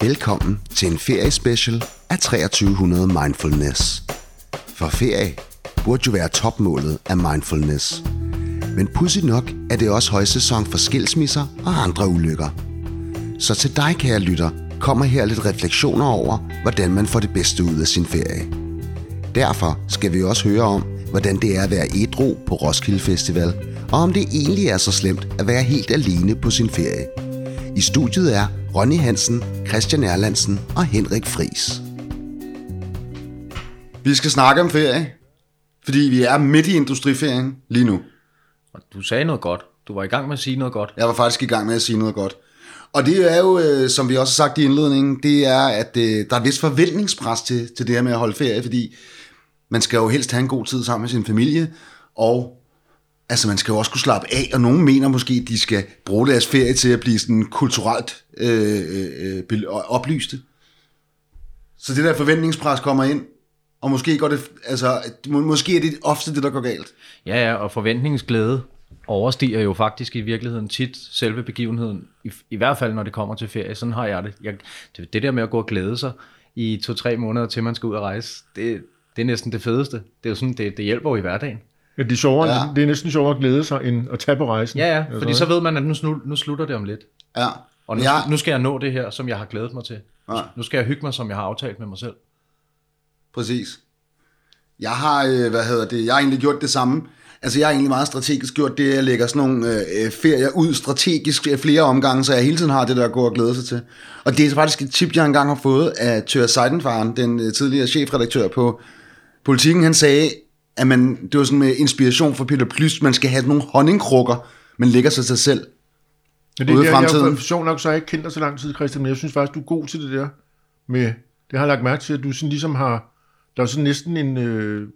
Velkommen til en feriespecial af 2300 Mindfulness. For ferie burde jo være topmålet af mindfulness. Men pudsigt nok er det også højsæson for skilsmisser og andre ulykker. Så til dig, kære lytter, kommer her lidt refleksioner over, hvordan man får det bedste ud af sin ferie. Derfor skal vi også høre om, hvordan det er at være ædru på Roskilde Festival, og om det egentlig er så slemt at være helt alene på sin ferie. I studiet er Ronny Hansen, Christian Erlandsen og Henrik Fris. Vi skal snakke om ferie, fordi vi er midt i industriferien lige nu. Og du sagde noget godt. Du var i gang med at sige noget godt. Jeg var faktisk i gang med at sige noget godt. Og det er jo, øh, som vi også har sagt i indledningen, det er, at øh, der er et vis forventningspres til, til det her med at holde ferie, fordi man skal jo helst have en god tid sammen med sin familie, og altså man skal jo også kunne slappe af, og nogen mener måske, at de skal bruge deres ferie til at blive sådan kulturelt øh, øh, øh oplyste. Så det der forventningspres kommer ind, og måske går det, altså, må, måske er det ofte det, der går galt. Ja, ja, og forventningsglæde overstiger jo faktisk i virkeligheden tit selve begivenheden, i, i hvert fald når det kommer til ferie. Sådan har jeg det. Jeg, det, det der med at gå og glæde sig i to-tre måneder til man skal ud og rejse, det, det er næsten det fedeste. Det er jo sådan, det, det hjælper jo i hverdagen. Ja, det, er sjovere, ja. det er næsten sjovere at glæde sig, end at tage på rejsen. Ja, ja, fordi så ved man, at nu, nu slutter det om lidt. Ja. Og nu, ja. nu skal jeg nå det her, som jeg har glædet mig til. Ja. Nu skal jeg hygge mig, som jeg har aftalt med mig selv. Præcis. Jeg har, øh, hvad hedder det, jeg har egentlig gjort det samme. Altså jeg har egentlig meget strategisk gjort det, at jeg lægger sådan nogle øh, ferier ud strategisk flere omgange, så jeg hele tiden har det der at gå og glæde sig til. Og det er faktisk et tip, jeg engang har fået af Tør Seidenfaren, den øh, tidligere chefredaktør på Politiken. Han sagde, at man, det var sådan med inspiration for Peter Plys, man skal have nogle honningkrukker, man lægger sig sig selv. Ja, det, ude i fremtiden. Jeg, jeg, nok, så har jeg ikke kendt dig så lang tid, Christian, men jeg synes faktisk, du er god til det der. Med, det har jeg lagt mærke til, at du sådan ligesom har, der er sådan næsten en øh,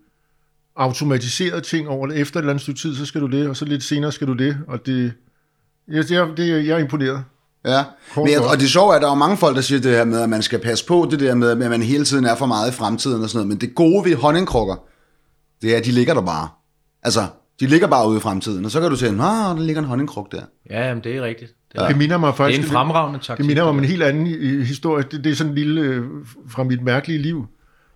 automatiseret ting over det. Efter et eller andet stykke tid, så skal du det, og så lidt senere skal du det, og det, jeg, det, er, det, jeg er imponeret. Ja, men jeg, og det sjove er, at der er mange folk, der siger det her med, at man skal passe på det der med, at man hele tiden er for meget i fremtiden og sådan noget. Men det gode ved honningkrukker, det er, at de ligger der bare. Altså, de ligger bare ude i fremtiden, og så kan du sige, at der ligger en honningkruk der. Ja, jamen, det er rigtigt. Det, er, det minder mig faktisk, det er en fremragende taktik. Det minder mig om en helt anden historie. Det, det er sådan en lille øh, fra mit mærkelige liv.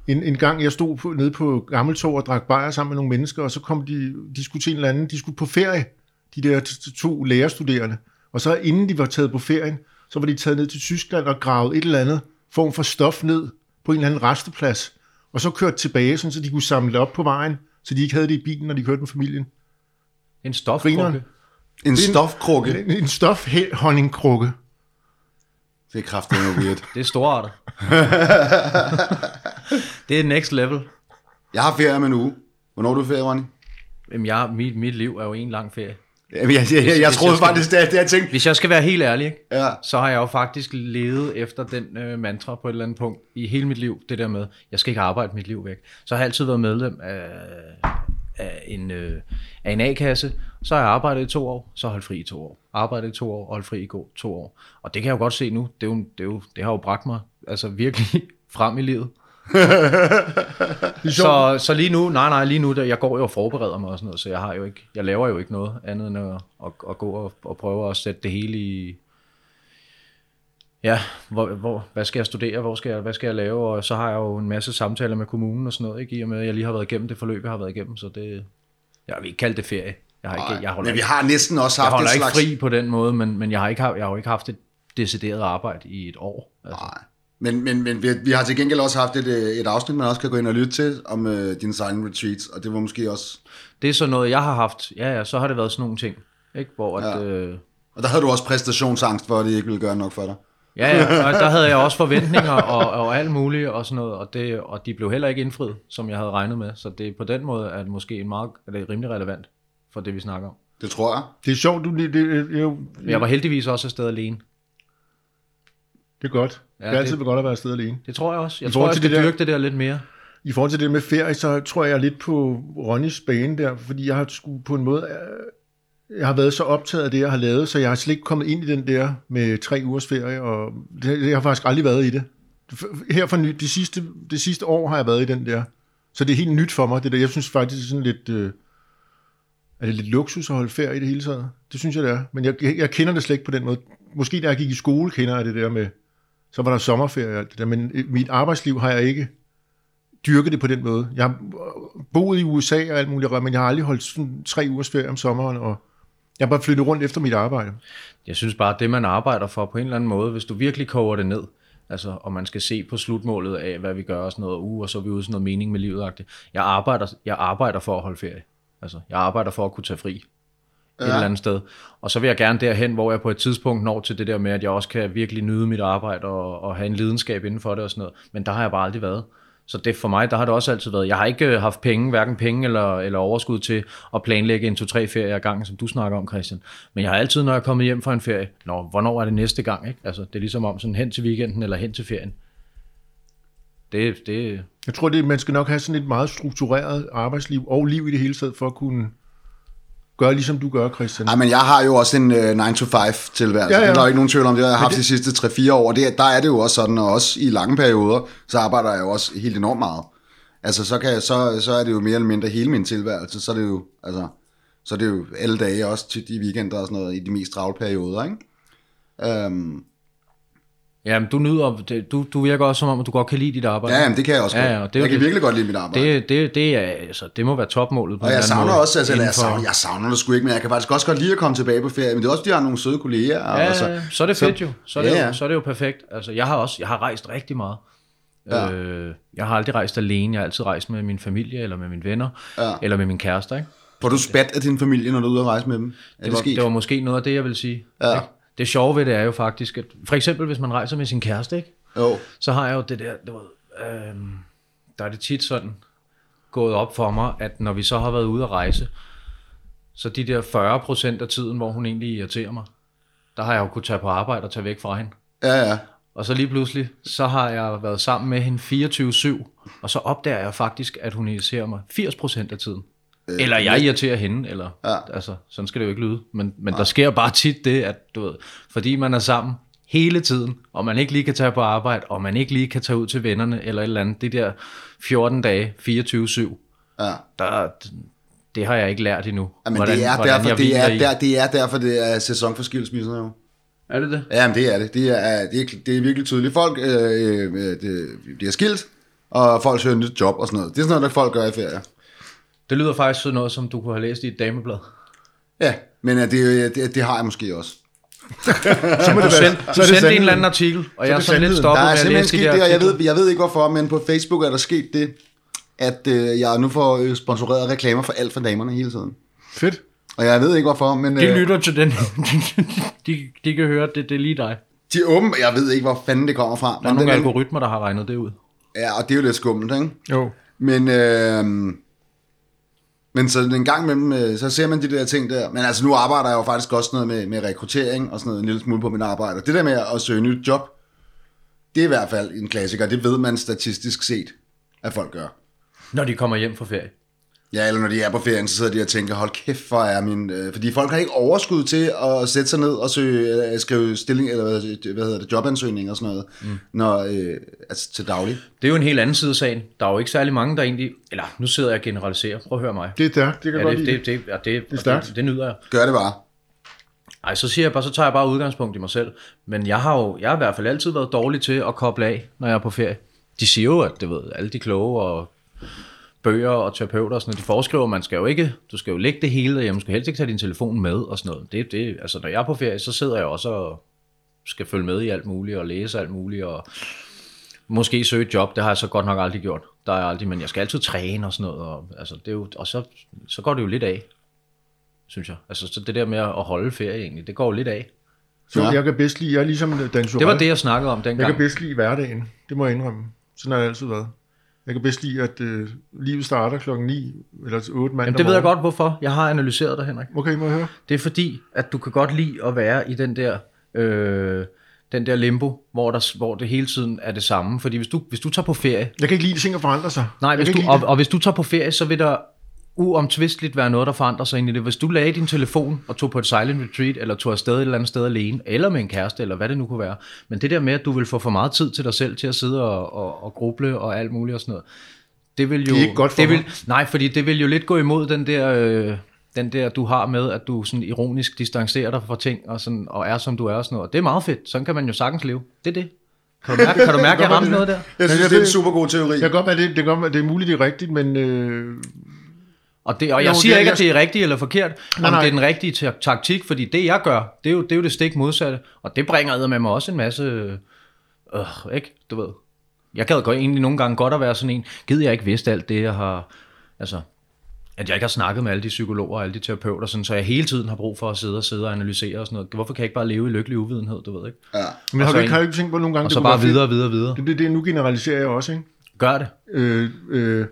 En, en gang jeg stod på, nede på Gammeltorv og drak bajer sammen med nogle mennesker, og så kom de, de skulle til en eller anden, de skulle på ferie, de der to lærerstuderende. Og så inden de var taget på ferien, så var de taget ned til Tyskland og gravet et eller andet form for stof ned på en eller anden resteplads, og så kørt tilbage, sådan, så de kunne samle det op på vejen, så de ikke havde det i bilen, når de kørte med familien. En stofkrukke? En stofkrukke? En, en stofhonningkrukke. Det er kraftigt weird. det er storartet. det er next level. Jeg har ferie om en uge. Hvornår er du ferie, Ronny? Jamen, jeg, mit, mit liv er jo en lang ferie. Jamen, jeg, jeg, jeg, jeg troede faktisk, det, det jeg tænkte. Hvis jeg skal være helt ærlig, ikke? Ja. så har jeg jo faktisk levet efter den øh, mantra på et eller andet punkt i hele mit liv. Det der med, jeg skal ikke arbejde mit liv væk. Så har jeg altid været medlem af, af en, øh, af en A-kasse. Så har jeg arbejdet i to år, så holdt fri i to år. Arbejdet i to år, holdt fri i to år. Og det kan jeg jo godt se nu. Det, er jo, det, er jo, det har jo bragt mig altså virkelig frem i livet. Så, så lige nu, nej nej, lige nu, der, jeg går jo og forbereder mig og sådan noget, så jeg har jo ikke, jeg laver jo ikke noget andet end at, at, at gå og, og prøve at sætte det hele i, ja, hvor, hvor, hvad skal jeg studere, hvor skal jeg, hvad skal jeg lave, og så har jeg jo en masse samtaler med kommunen og sådan noget, ikke? i og med, at jeg lige har været igennem det forløb, jeg har været igennem, så det, jeg vil ikke kalde det ferie. Jeg har ikke, jeg holder men vi har næsten også haft jeg holder ikke slags... fri på den måde, men, men jeg, har ikke, jeg har jo ikke haft et decideret arbejde i et år. Altså. Nej. Men, men, men vi, vi har til gengæld også haft et, øh, et afsnit, man også kan gå ind og lytte til, om uh, dine silent retreats, og det var måske også... Det er så noget, jeg har haft. Ja, ja, så har det været sådan nogle ting, ikke? Hvor at, ja. øh... Og der havde du også præstationsangst for, at det ikke ville gøre nok for dig. Ja, ja, og der havde jeg også forventninger og, og alt muligt og sådan noget, og, det, og de blev heller ikke indfriet, som jeg havde regnet med. Så det på den måde er det måske en meget, er det rimelig relevant for det, vi snakker om. Det tror jeg. Det er sjovt, du... Det, det, det, jeg var heldigvis også afsted alene. Det er godt. Ja, det er altid det, godt at være afsted alene. Det tror jeg også. Jeg I tror, jeg skal det der, dyrke det der lidt mere. I forhold til det med ferie, så tror jeg lidt på Ronnys bane der, fordi jeg har sgu på en måde... Øh, jeg har været så optaget af det, jeg har lavet, så jeg har slet ikke kommet ind i den der med tre ugers ferie, og det, jeg har faktisk aldrig været i det. Her for nyt, det sidste, det sidste år har jeg været i den der. Så det er helt nyt for mig, det der. Jeg synes faktisk, det er sådan lidt... Øh, er det lidt luksus at holde ferie i det hele taget? Det synes jeg, det er. Men jeg, jeg kender det slet ikke på den måde. Måske da jeg gik i skole, kender jeg det der med så var der sommerferie og alt det der. Men øh, mit arbejdsliv har jeg ikke dyrket det på den måde. Jeg har øh, boet i USA og alt muligt, men jeg har aldrig holdt sådan tre ugers ferie om sommeren, og jeg har bare flyttet rundt efter mit arbejde. Jeg synes bare, at det man arbejder for på en eller anden måde, hvis du virkelig koger det ned, altså, og man skal se på slutmålet af, hvad vi gør og sådan noget, uh, og så er vi ude sådan noget mening med livet -agtigt. Jeg arbejder, jeg arbejder for at holde ferie. Altså, jeg arbejder for at kunne tage fri ja. et eller andet sted. Og så vil jeg gerne derhen, hvor jeg på et tidspunkt når til det der med, at jeg også kan virkelig nyde mit arbejde og, og have en lidenskab inden for det og sådan noget. Men der har jeg bare aldrig været. Så det for mig, der har det også altid været. Jeg har ikke øh, haft penge, hverken penge eller, eller overskud til at planlægge en to-tre ferier ad gang, som du snakker om, Christian. Men jeg har altid, når jeg er kommet hjem fra en ferie, Nå, hvornår er det næste gang? Ikke? Altså, det er ligesom om sådan hen til weekenden eller hen til ferien. Det, det... Jeg tror, det, man skal nok have sådan et meget struktureret arbejdsliv og liv i det hele taget for at kunne Gør ligesom du gør, Christian. Nej, men jeg har jo også en uh, 9-to-5-tilværelse. Ja, ja. Det er der ikke nogen tvivl om. Det har jeg haft det... de sidste 3-4 år. Det, der er det jo også sådan, og også i lange perioder, så arbejder jeg jo også helt enormt meget. Altså, så, kan jeg, så, så er det jo mere eller mindre hele min tilværelse. Så er det jo, altså, så er det jo alle dage, også til de weekender og sådan noget, i de mest travle perioder, ikke? Um, Jamen, du nyder, det, du, du virker også som om, at du godt kan lide dit arbejde. Ja, jamen, det kan jeg også godt. Ja, det jeg kan det, virkelig godt lide mit arbejde. Det, det, det, er, altså, det må være topmålet. På og jeg savner måde, også, altså, jeg, savner, jeg savner det sgu ikke, men jeg kan faktisk også godt lide at komme tilbage på ferie, men det er også, fordi jeg har nogle søde kolleger. Ja, altså, så er det fedt så, jo. Så er det, ja, ja. jo, så er det jo perfekt. Altså, jeg har også, jeg har rejst rigtig meget. Ja. Øh, jeg har aldrig rejst alene, jeg har altid rejst med min familie, eller med mine venner, ja. eller med min kæreste, ikke? Får du spat af din familie, når du er ude at rejse med dem? Er det, det, var, det var måske noget af det, jeg vil sige. Ja. Ikke? Det sjove ved det er jo faktisk, at for eksempel hvis man rejser med sin kæreste, ikke? Jo. så har jeg jo det der, det var, øh, der er det tit sådan gået op for mig, at når vi så har været ude at rejse, så de der 40% af tiden, hvor hun egentlig irriterer mig, der har jeg jo kunnet tage på arbejde og tage væk fra hende. Ja, ja. Og så lige pludselig, så har jeg været sammen med hende 24-7, og så opdager jeg faktisk, at hun irriterer mig 80% af tiden. Øh, eller jeg irriterer hende, eller ja. altså, sådan skal det jo ikke lyde. Men, men der sker bare tit det, at du ved, fordi man er sammen hele tiden, og man ikke lige kan tage på arbejde, og man ikke lige kan tage ud til vennerne, eller et eller andet, det der 14 dage, 24-7, ja. der, det har jeg ikke lært endnu. Ja, men hvordan, det, er derfor, det, er, der, det er derfor, det er sæson for skilsmisser jo. Er det det? Ja, men det er det. Det er, det er, det er virkelig tydeligt. Folk øh, øh, det, bliver skilt, og folk søger nyt job og sådan noget. Det er sådan noget, der folk gør i ferie. Det lyder faktisk sådan noget, som du kunne have læst i et dameblad. Ja, men det, det, det har jeg måske også. så må du sende, så du sendte en eller anden artikel, og så jeg er sådan lidt stoppet med at læse de der jeg ved, jeg ved ikke hvorfor, men på Facebook er der sket det, at øh, jeg nu får øh, sponsoreret reklamer for alt for damerne hele tiden. Fedt. Og jeg ved ikke hvorfor, men... De øh, lytter til den. de, de kan høre, det, det er lige dig. De er åben, jeg ved ikke, hvor fanden det kommer fra. Der er men nogle den, algoritmer, der har regnet det ud. Ja, og det er jo lidt skummelt, ikke? Jo. Men øh, men så en gang imellem, øh, så ser man de der ting der. Men altså nu arbejder jeg jo faktisk også noget med, med rekruttering og sådan noget, en lille smule på min arbejde. Det der med at søge nyt job, det er i hvert fald en klassiker. Det ved man statistisk set, at folk gør. Når de kommer hjem fra ferie. Ja, eller når de er på ferien, så sidder de og tænker, hold kæft, hvor er min... Øh, fordi folk har ikke overskud til at sætte sig ned og søge, øh, skrive stilling, eller hvad hedder det, jobansøgning og sådan noget, mm. når, øh, altså til daglig. Det er jo en helt anden side af sagen. Der er jo ikke særlig mange, der egentlig... Eller, nu sidder jeg og generaliserer. Prøv at høre mig. Det er stærkt, det kan ja, godt det, det, det, ja, det, det, er stærkt. Det, det nyder jeg. Gør det bare. Nej, så siger jeg bare, så tager jeg bare udgangspunkt i mig selv. Men jeg har jo, jeg har i hvert fald altid været dårlig til at koble af, når jeg er på ferie. De siger jo, at det ved, alle de kloge og bøger og terapeuter og sådan noget, de foreskriver, man skal jo ikke, du skal jo lægge det hele derhjemme, du skal helst ikke tage din telefon med og sådan noget. Det, det, altså når jeg er på ferie, så sidder jeg også og skal følge med i alt muligt og læse alt muligt og måske søge et job, det har jeg så godt nok aldrig gjort. Der er jeg aldrig, men jeg skal altid træne og sådan noget, og, altså, det er jo, og så, så går det jo lidt af, synes jeg. Altså så det der med at holde ferie egentlig, det går jo lidt af. Så ja. jeg kan bedst lide, jeg er ligesom Dan Det var det, jeg snakkede om dengang. Jeg kan bedst lide hverdagen, det må jeg indrømme. Sådan har det altid været. Jeg kan bedst lide, at øh, livet starter klokken 9 eller 8 mandag Jamen, det ved jeg godt, hvorfor. Jeg har analyseret dig, Henrik. Okay, må jeg høre? Det er fordi, at du kan godt lide at være i den der, øh, den der limbo, hvor, der, hvor det hele tiden er det samme. Fordi hvis du, hvis du tager på ferie... Jeg kan ikke lide, at ting forandrer sig. Nej, hvis du, og, og hvis du tager på ferie, så vil der uomtvisteligt være noget, der forandrer sig ind i det. Hvis du lagde din telefon og tog på et silent retreat, eller tog afsted et eller andet sted alene, eller med en kæreste, eller hvad det nu kunne være. Men det der med, at du vil få for meget tid til dig selv til at sidde og, og, og gruble og alt muligt og sådan noget, det vil jo... Det er ikke godt for det vil. Nej, fordi det vil jo lidt gå imod den der... Øh, den der, du har med, at du sådan ironisk distancerer dig fra ting, og, sådan, og er som du er og sådan noget. Det er meget fedt. Sådan kan man jo sagtens leve. Det er det. Kan du mærke, kan du mærke jeg ramte noget der? Jeg synes, jeg det er en super god teori. Det kan godt være, det, det, kan godt være, det er muligt, det er rigtigt, men øh, Og, det, og jeg Jo, siger det- ikke, at det er rigtigt eller forkert, Nej, om nej. det er den rigtige ta- taktik, fordi det jeg gør, det er jo det, er jo det stik modsatte, og det bringer med mig også en masse, øh, ikke, du ved. Jeg gad godt egentlig nogle gange godt at være sådan en, gider jeg ikke vidste alt det, jeg har, altså, at jeg ikke har snakket med alle de psykologer og alle de terapeuter, sådan, så jeg hele tiden har brug for at sidde og sidde og analysere og sådan noget. Hvorfor kan jeg ikke bare leve i lykkelig uvidenhed, du ved ikke? Ja. men har du ikke, har du ikke tænkt på nogle gange, Og så bare videre, videre, videre. Det, det, det, nu generaliserer jeg også, ikke? Gør det. Øh, øh,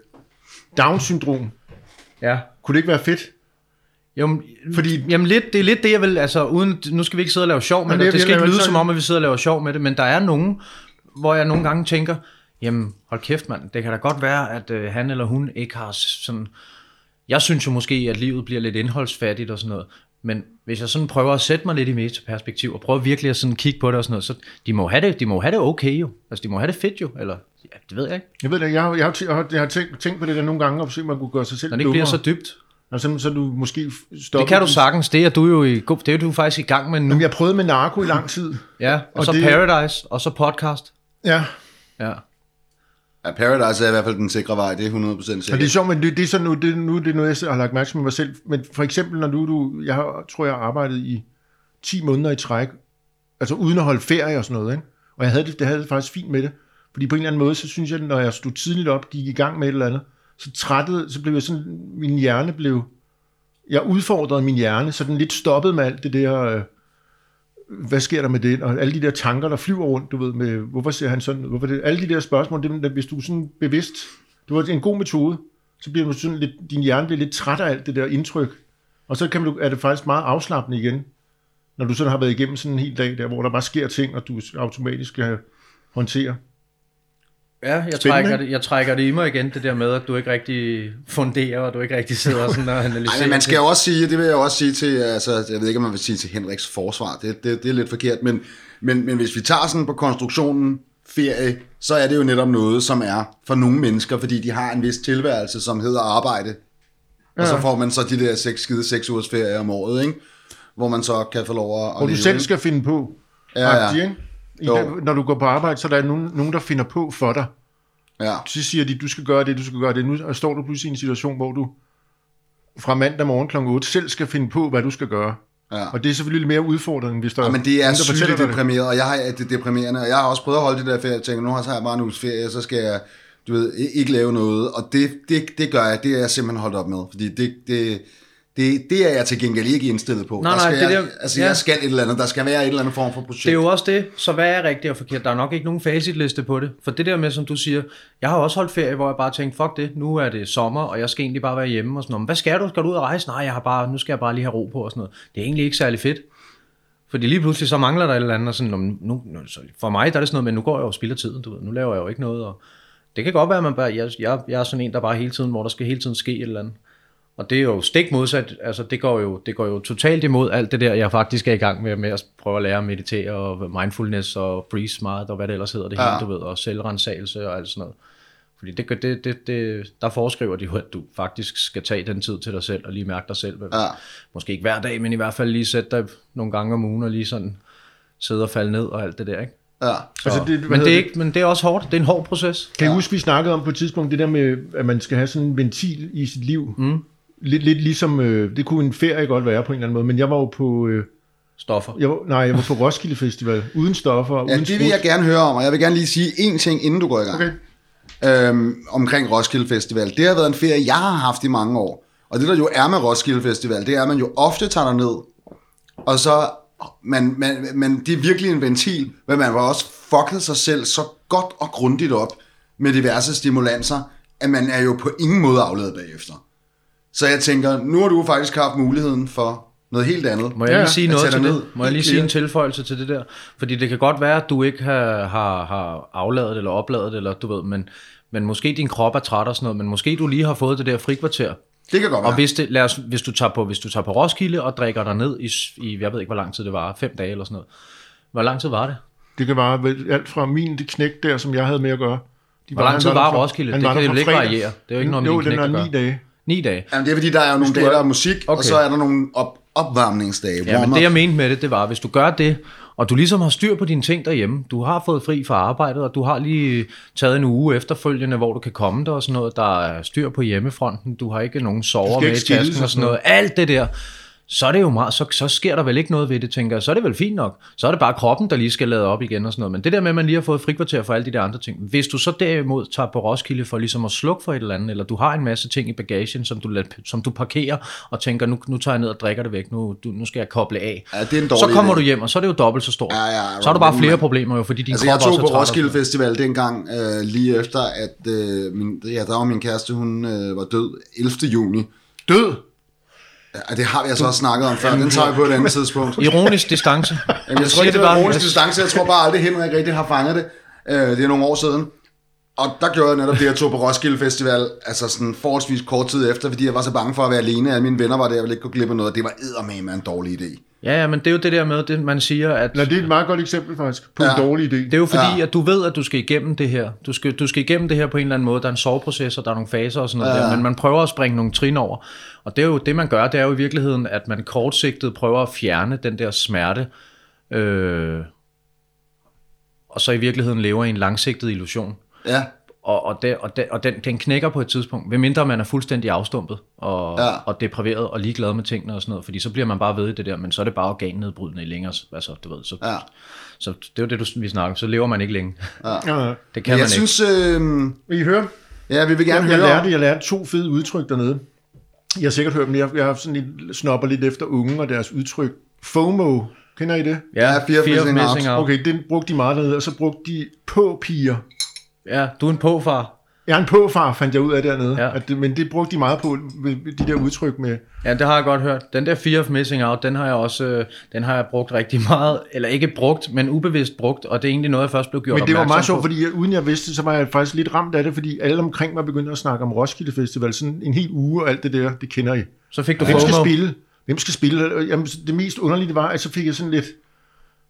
Down-syndrom. Ja. Kunne det ikke være fedt? Jamen, Fordi- jamen lidt, det er lidt det, jeg vil, altså uden, nu skal vi ikke sidde og lave sjov med Men det, det- det, skal ikke lyde som om, at vi sidder og laver sjov med det, men der er nogen, hvor jeg nogle gange tænker, jamen hold kæft mand, det kan da godt være, at øh, han eller hun ikke har sådan, jeg synes jo måske, at livet bliver lidt indholdsfattigt og sådan noget, men hvis jeg sådan prøver at sætte mig lidt i metaperspektiv, og prøver virkelig at sådan kigge på det og sådan noget, så de må have det, de må have det okay jo, altså de må have det fedt jo, eller, det ved jeg ikke, Jeg ved det, jeg har, jeg har, jeg har, jeg har tænkt, tænkt på det der nogle gange, og se, man kunne gøre sig selv når det ikke bliver så dummere. dybt. Altså, så du måske stopper. Det kan du sagtens, det er du jo i, det er du faktisk i gang med nu. Jamen, jeg prøvede med narko i lang tid. Ja, og, Og så det- Paradise, og så podcast. Ja, Ja. ja, Paradise er i hvert fald den sikre vej, det er 100% og det er sikkert. sjovt, men det, det er sådan nu, det, nu det er noget, jeg har lagt mærke til med mig selv. Men for eksempel, når du, du jeg har, tror, jeg har arbejdet i 10 måneder i træk, altså uden at holde ferie og sådan noget, ikke? Og jeg havde det, det havde det faktisk fint med det. Fordi på en eller anden måde, så synes jeg, når jeg stod tidligt op, gik i gang med et eller andet, så trættede, så blev jeg sådan, min hjerne blev, jeg udfordrede min hjerne, så den lidt stoppede med alt det der, øh, hvad sker der med det, og alle de der tanker, der flyver rundt, du ved, med, hvorfor ser han sådan, hvorfor det, alle de der spørgsmål, det, hvis du sådan bevidst, det var en god metode, så bliver du sådan lidt, din hjerne bliver lidt træt af alt det der indtryk, og så kan du, er det faktisk meget afslappende igen, når du sådan har været igennem sådan en hel dag der, hvor der bare sker ting, og du automatisk skal håndtere. Ja, jeg trækker, det, jeg trækker det i mig igen, det der med, at du ikke rigtig funderer, og du ikke rigtig sidder sådan og analyserer. Ej, men man skal jo også sige, det vil jeg også sige til, altså, jeg ved ikke, om man vil sige til Henriks forsvar, det, det, det er lidt forkert, men, men, men hvis vi tager sådan på konstruktionen ferie, så er det jo netop noget, som er for nogle mennesker, fordi de har en vis tilværelse, som hedder arbejde. Og så får man så de der seks skide seks ugers ferie om året, ikke? Hvor man så kan få lov at, Hvor du leve, selv skal finde på, Ja, ja. ikke? I når du går på arbejde, så er der nogen, nogen, der finder på for dig. Ja. Så siger de, du skal gøre det, du skal gøre det. Nu står du pludselig i en situation, hvor du fra mandag morgen kl. 8 selv skal finde på, hvad du skal gøre. Ja. Og det er selvfølgelig lidt mere udfordrende, hvis der Ja, men det er sygt deprimeret, og jeg har, det er deprimerende, og jeg har også prøvet at holde det der ferie, jeg tænker, nu har jeg bare en uges ferie, så skal jeg, du ved, ikke lave noget, og det, det, det gør jeg, det er jeg simpelthen holdt op med, fordi det, det, det, det er jeg til gengæld ikke indstillet på. Nej, der nej, skal det jeg, der- altså, ja. jeg skal et eller andet, der skal være et eller andet form for projekt. Det er jo også det, så hvad er rigtigt og forkert? Der er nok ikke nogen facitliste på det. For det der med, som du siger, jeg har også holdt ferie, hvor jeg bare tænkte, fuck det, nu er det sommer, og jeg skal egentlig bare være hjemme og sådan noget. Hvad skal du? Skal du ud og rejse? Nej, jeg har bare, nu skal jeg bare lige have ro på og sådan noget. Det er egentlig ikke særlig fedt. Fordi lige pludselig så mangler der et eller andet, og sådan, "Nå, men nu, nu, for mig der er det sådan noget, men nu går jeg jo og spilder tiden, du ved. Nu laver jeg jo ikke noget, og det kan godt være, at man bare, jeg, jeg, jeg er sådan en, der bare hele tiden, hvor der skal hele tiden ske et eller andet. Og det er jo stik modsat, altså det går jo, det går jo totalt imod alt det der, jeg faktisk er i gang med, med at prøve at lære at meditere, og mindfulness, og breathe smart, og hvad det ellers hedder det Ja. hele, du ved, og selvrensagelse og alt sådan noget. Fordi det, det, det, det, der foreskriver de jo, at du faktisk skal tage den tid til dig selv, og lige mærke dig selv. Ja. Måske ikke hver dag, men i hvert fald lige sætte dig nogle gange om ugen, og lige sådan sidde og falde ned og alt det der, ikke? Ja. Så, Altså, det- men, det er det? ikke, men det er også hårdt. Det er en hård proces. Kan I huske, vi snakkede om på et tidspunkt, det der med, at man skal have sådan en ventil i sit liv? Mm. Lidt, lidt ligesom, øh, det kunne en ferie godt være på en eller anden måde, men jeg var jo på, øh, Stoffer. jeg var, nej, jeg var på Roskilde Festival, uden stoffer, Ja, uden det vil jeg gerne høre om, og jeg vil gerne lige sige én ting, inden du går i gang. Okay. Øhm, omkring Roskilde Festival. Det har været en ferie, jeg har haft i mange år. Og det der jo er med Roskilde Festival, det er, at man jo ofte tager der ned, og så, man, man, man, det er virkelig en ventil, men man har også fucket sig selv så godt og grundigt op med diverse stimulanser, at man er jo på ingen måde afledet bagefter. Så jeg tænker, nu har du faktisk haft muligheden for noget helt andet. Må jeg lige sige noget til det? Må jeg lige sige en tilføjelse til det der? Fordi det kan godt være, at du ikke har, har, har afladet det, eller opladet det, eller du ved, men, men måske din krop er træt og sådan noget, men måske du lige har fået det der frikvarter. Det kan godt Og være. hvis, det, lad os, hvis, du tager på, hvis du tager på Roskilde og drikker dig ned i, i, jeg ved ikke, hvor lang tid det var, fem dage eller sådan noget. Hvor lang tid var det? Det kan være alt fra min det knæk der, som jeg havde med at gøre. De Hvor lang tid var fra- Roskilde? han Det var kan fra ikke variere. Det er jo ikke noget Jo, den knægt er ni dage. Ni dage. Jamen, det er fordi, der er jo nogle dage, er- der er musik, okay. og så er der nogle op, opvarmningsdage. Ja, men det jeg mente med det, det var, hvis du gør det, og du ligesom har styr på dine ting derhjemme. Du har fået fri fra arbejdet, og du har lige taget en uge efterfølgende, hvor du kan komme der og sådan noget. Der er styr på hjemmefronten. Du har ikke nogen sover med i tasken og sådan noget. Alt det der så er det jo meget, så, så sker der vel ikke noget ved det, tænker jeg. Så er det vel fint nok. Så er det bare kroppen, der lige skal lade op igen og sådan noget. Men det der med, at man lige har fået frikvarter for alle de der andre ting. Hvis du så derimod tager på Roskilde for ligesom at slukke for et eller andet, eller du har en masse ting i bagagen, som du, som du parkerer og tænker, nu, nu tager jeg ned og drikker det væk, nu, du, nu skal jeg koble af. Ja, det er en så kommer idé. du hjem, og så er det jo dobbelt så stort. Ja, ja, så har du bare flere problemer jo, fordi din Altså, krop jeg tog også på Roskilde Festival dengang, øh, lige efter, at øh, min, ja, der var min kæreste, hun øh, var død 11. juni. Død! Ja, det har vi altså også snakket om før, den tager vi på et andet tidspunkt. Ironisk distance. Jamen, jeg tror ikke, det var ironisk distance, jeg tror bare aldrig, Henrik rigtig har fanget det. Øh, det er nogle år siden. Og der gjorde jeg netop det, jeg tog på Roskilde Festival, altså sådan forholdsvis kort tid efter, fordi jeg var så bange for at være alene. Alle mine venner var der, jeg ville ikke gå glip af noget. Det var eddermame en dårlig idé. Ja, ja, men det er jo det der med, det, man siger, at Nej, det er et meget godt eksempel faktisk på ja. En dårlig idé. Det er jo fordi, ja. at du ved, at du skal igennem det her. Du skal, du skal igennem det her på en eller anden måde. Der er en soveproces, og der er nogle faser og sådan noget ja. der, men man prøver at springe nogle trin over. Og det er jo det, man gør, det er jo i virkeligheden, at man kortsigtet prøver at fjerne den der smerte, øh, og så i virkeligheden lever i en langsigtet illusion. Ja, Og, og, det, og, det, og den, den knækker på et tidspunkt, medmindre man er fuldstændig afstumpet og, Ja. og depriveret og ligeglad med tingene og sådan noget, fordi så bliver man bare ved i det der, men så er det bare organnedbrydende i længere, altså du ved, så, ja. så det er jo det, du, vi snakker om, så lever man ikke længe. Ja. Det kan Men man jeg ikke. synes, øh, Vil I høre? ja, vi vil gerne Jeg høre. lærte, jeg lærte to fede udtryk dernede. Jeg har sikkert hørt dem. Jeg, jeg har sådan lidt, snopper lidt efter unge og deres udtryk. FOMO, kender I det? Ja, fear of missing out. Okay, den brugte de meget dernede, og så brugte de på-piger. Ja, du er en påfar. Jeg er en påfar, fandt jeg ud af dernede. Ja. At det, men det brugte de meget på, de der udtryk med... Ja, det har jeg godt hørt. Den der fear of missing out, den har jeg også øh, den har jeg brugt rigtig meget, eller ikke brugt, men ubevidst brugt, og det er egentlig noget, jeg først blev gjort Men det var meget sjovt, på. fordi jeg, uden jeg vidste så var jeg faktisk lidt ramt af det, fordi alle omkring mig begyndte at snakke om Roskilde Festival, sådan en hel uge og alt det der, det kender I. Så fik du Hvem skal spille? Hvem skal spille? Jamen, det mest underlige var, at så fik jeg sådan lidt,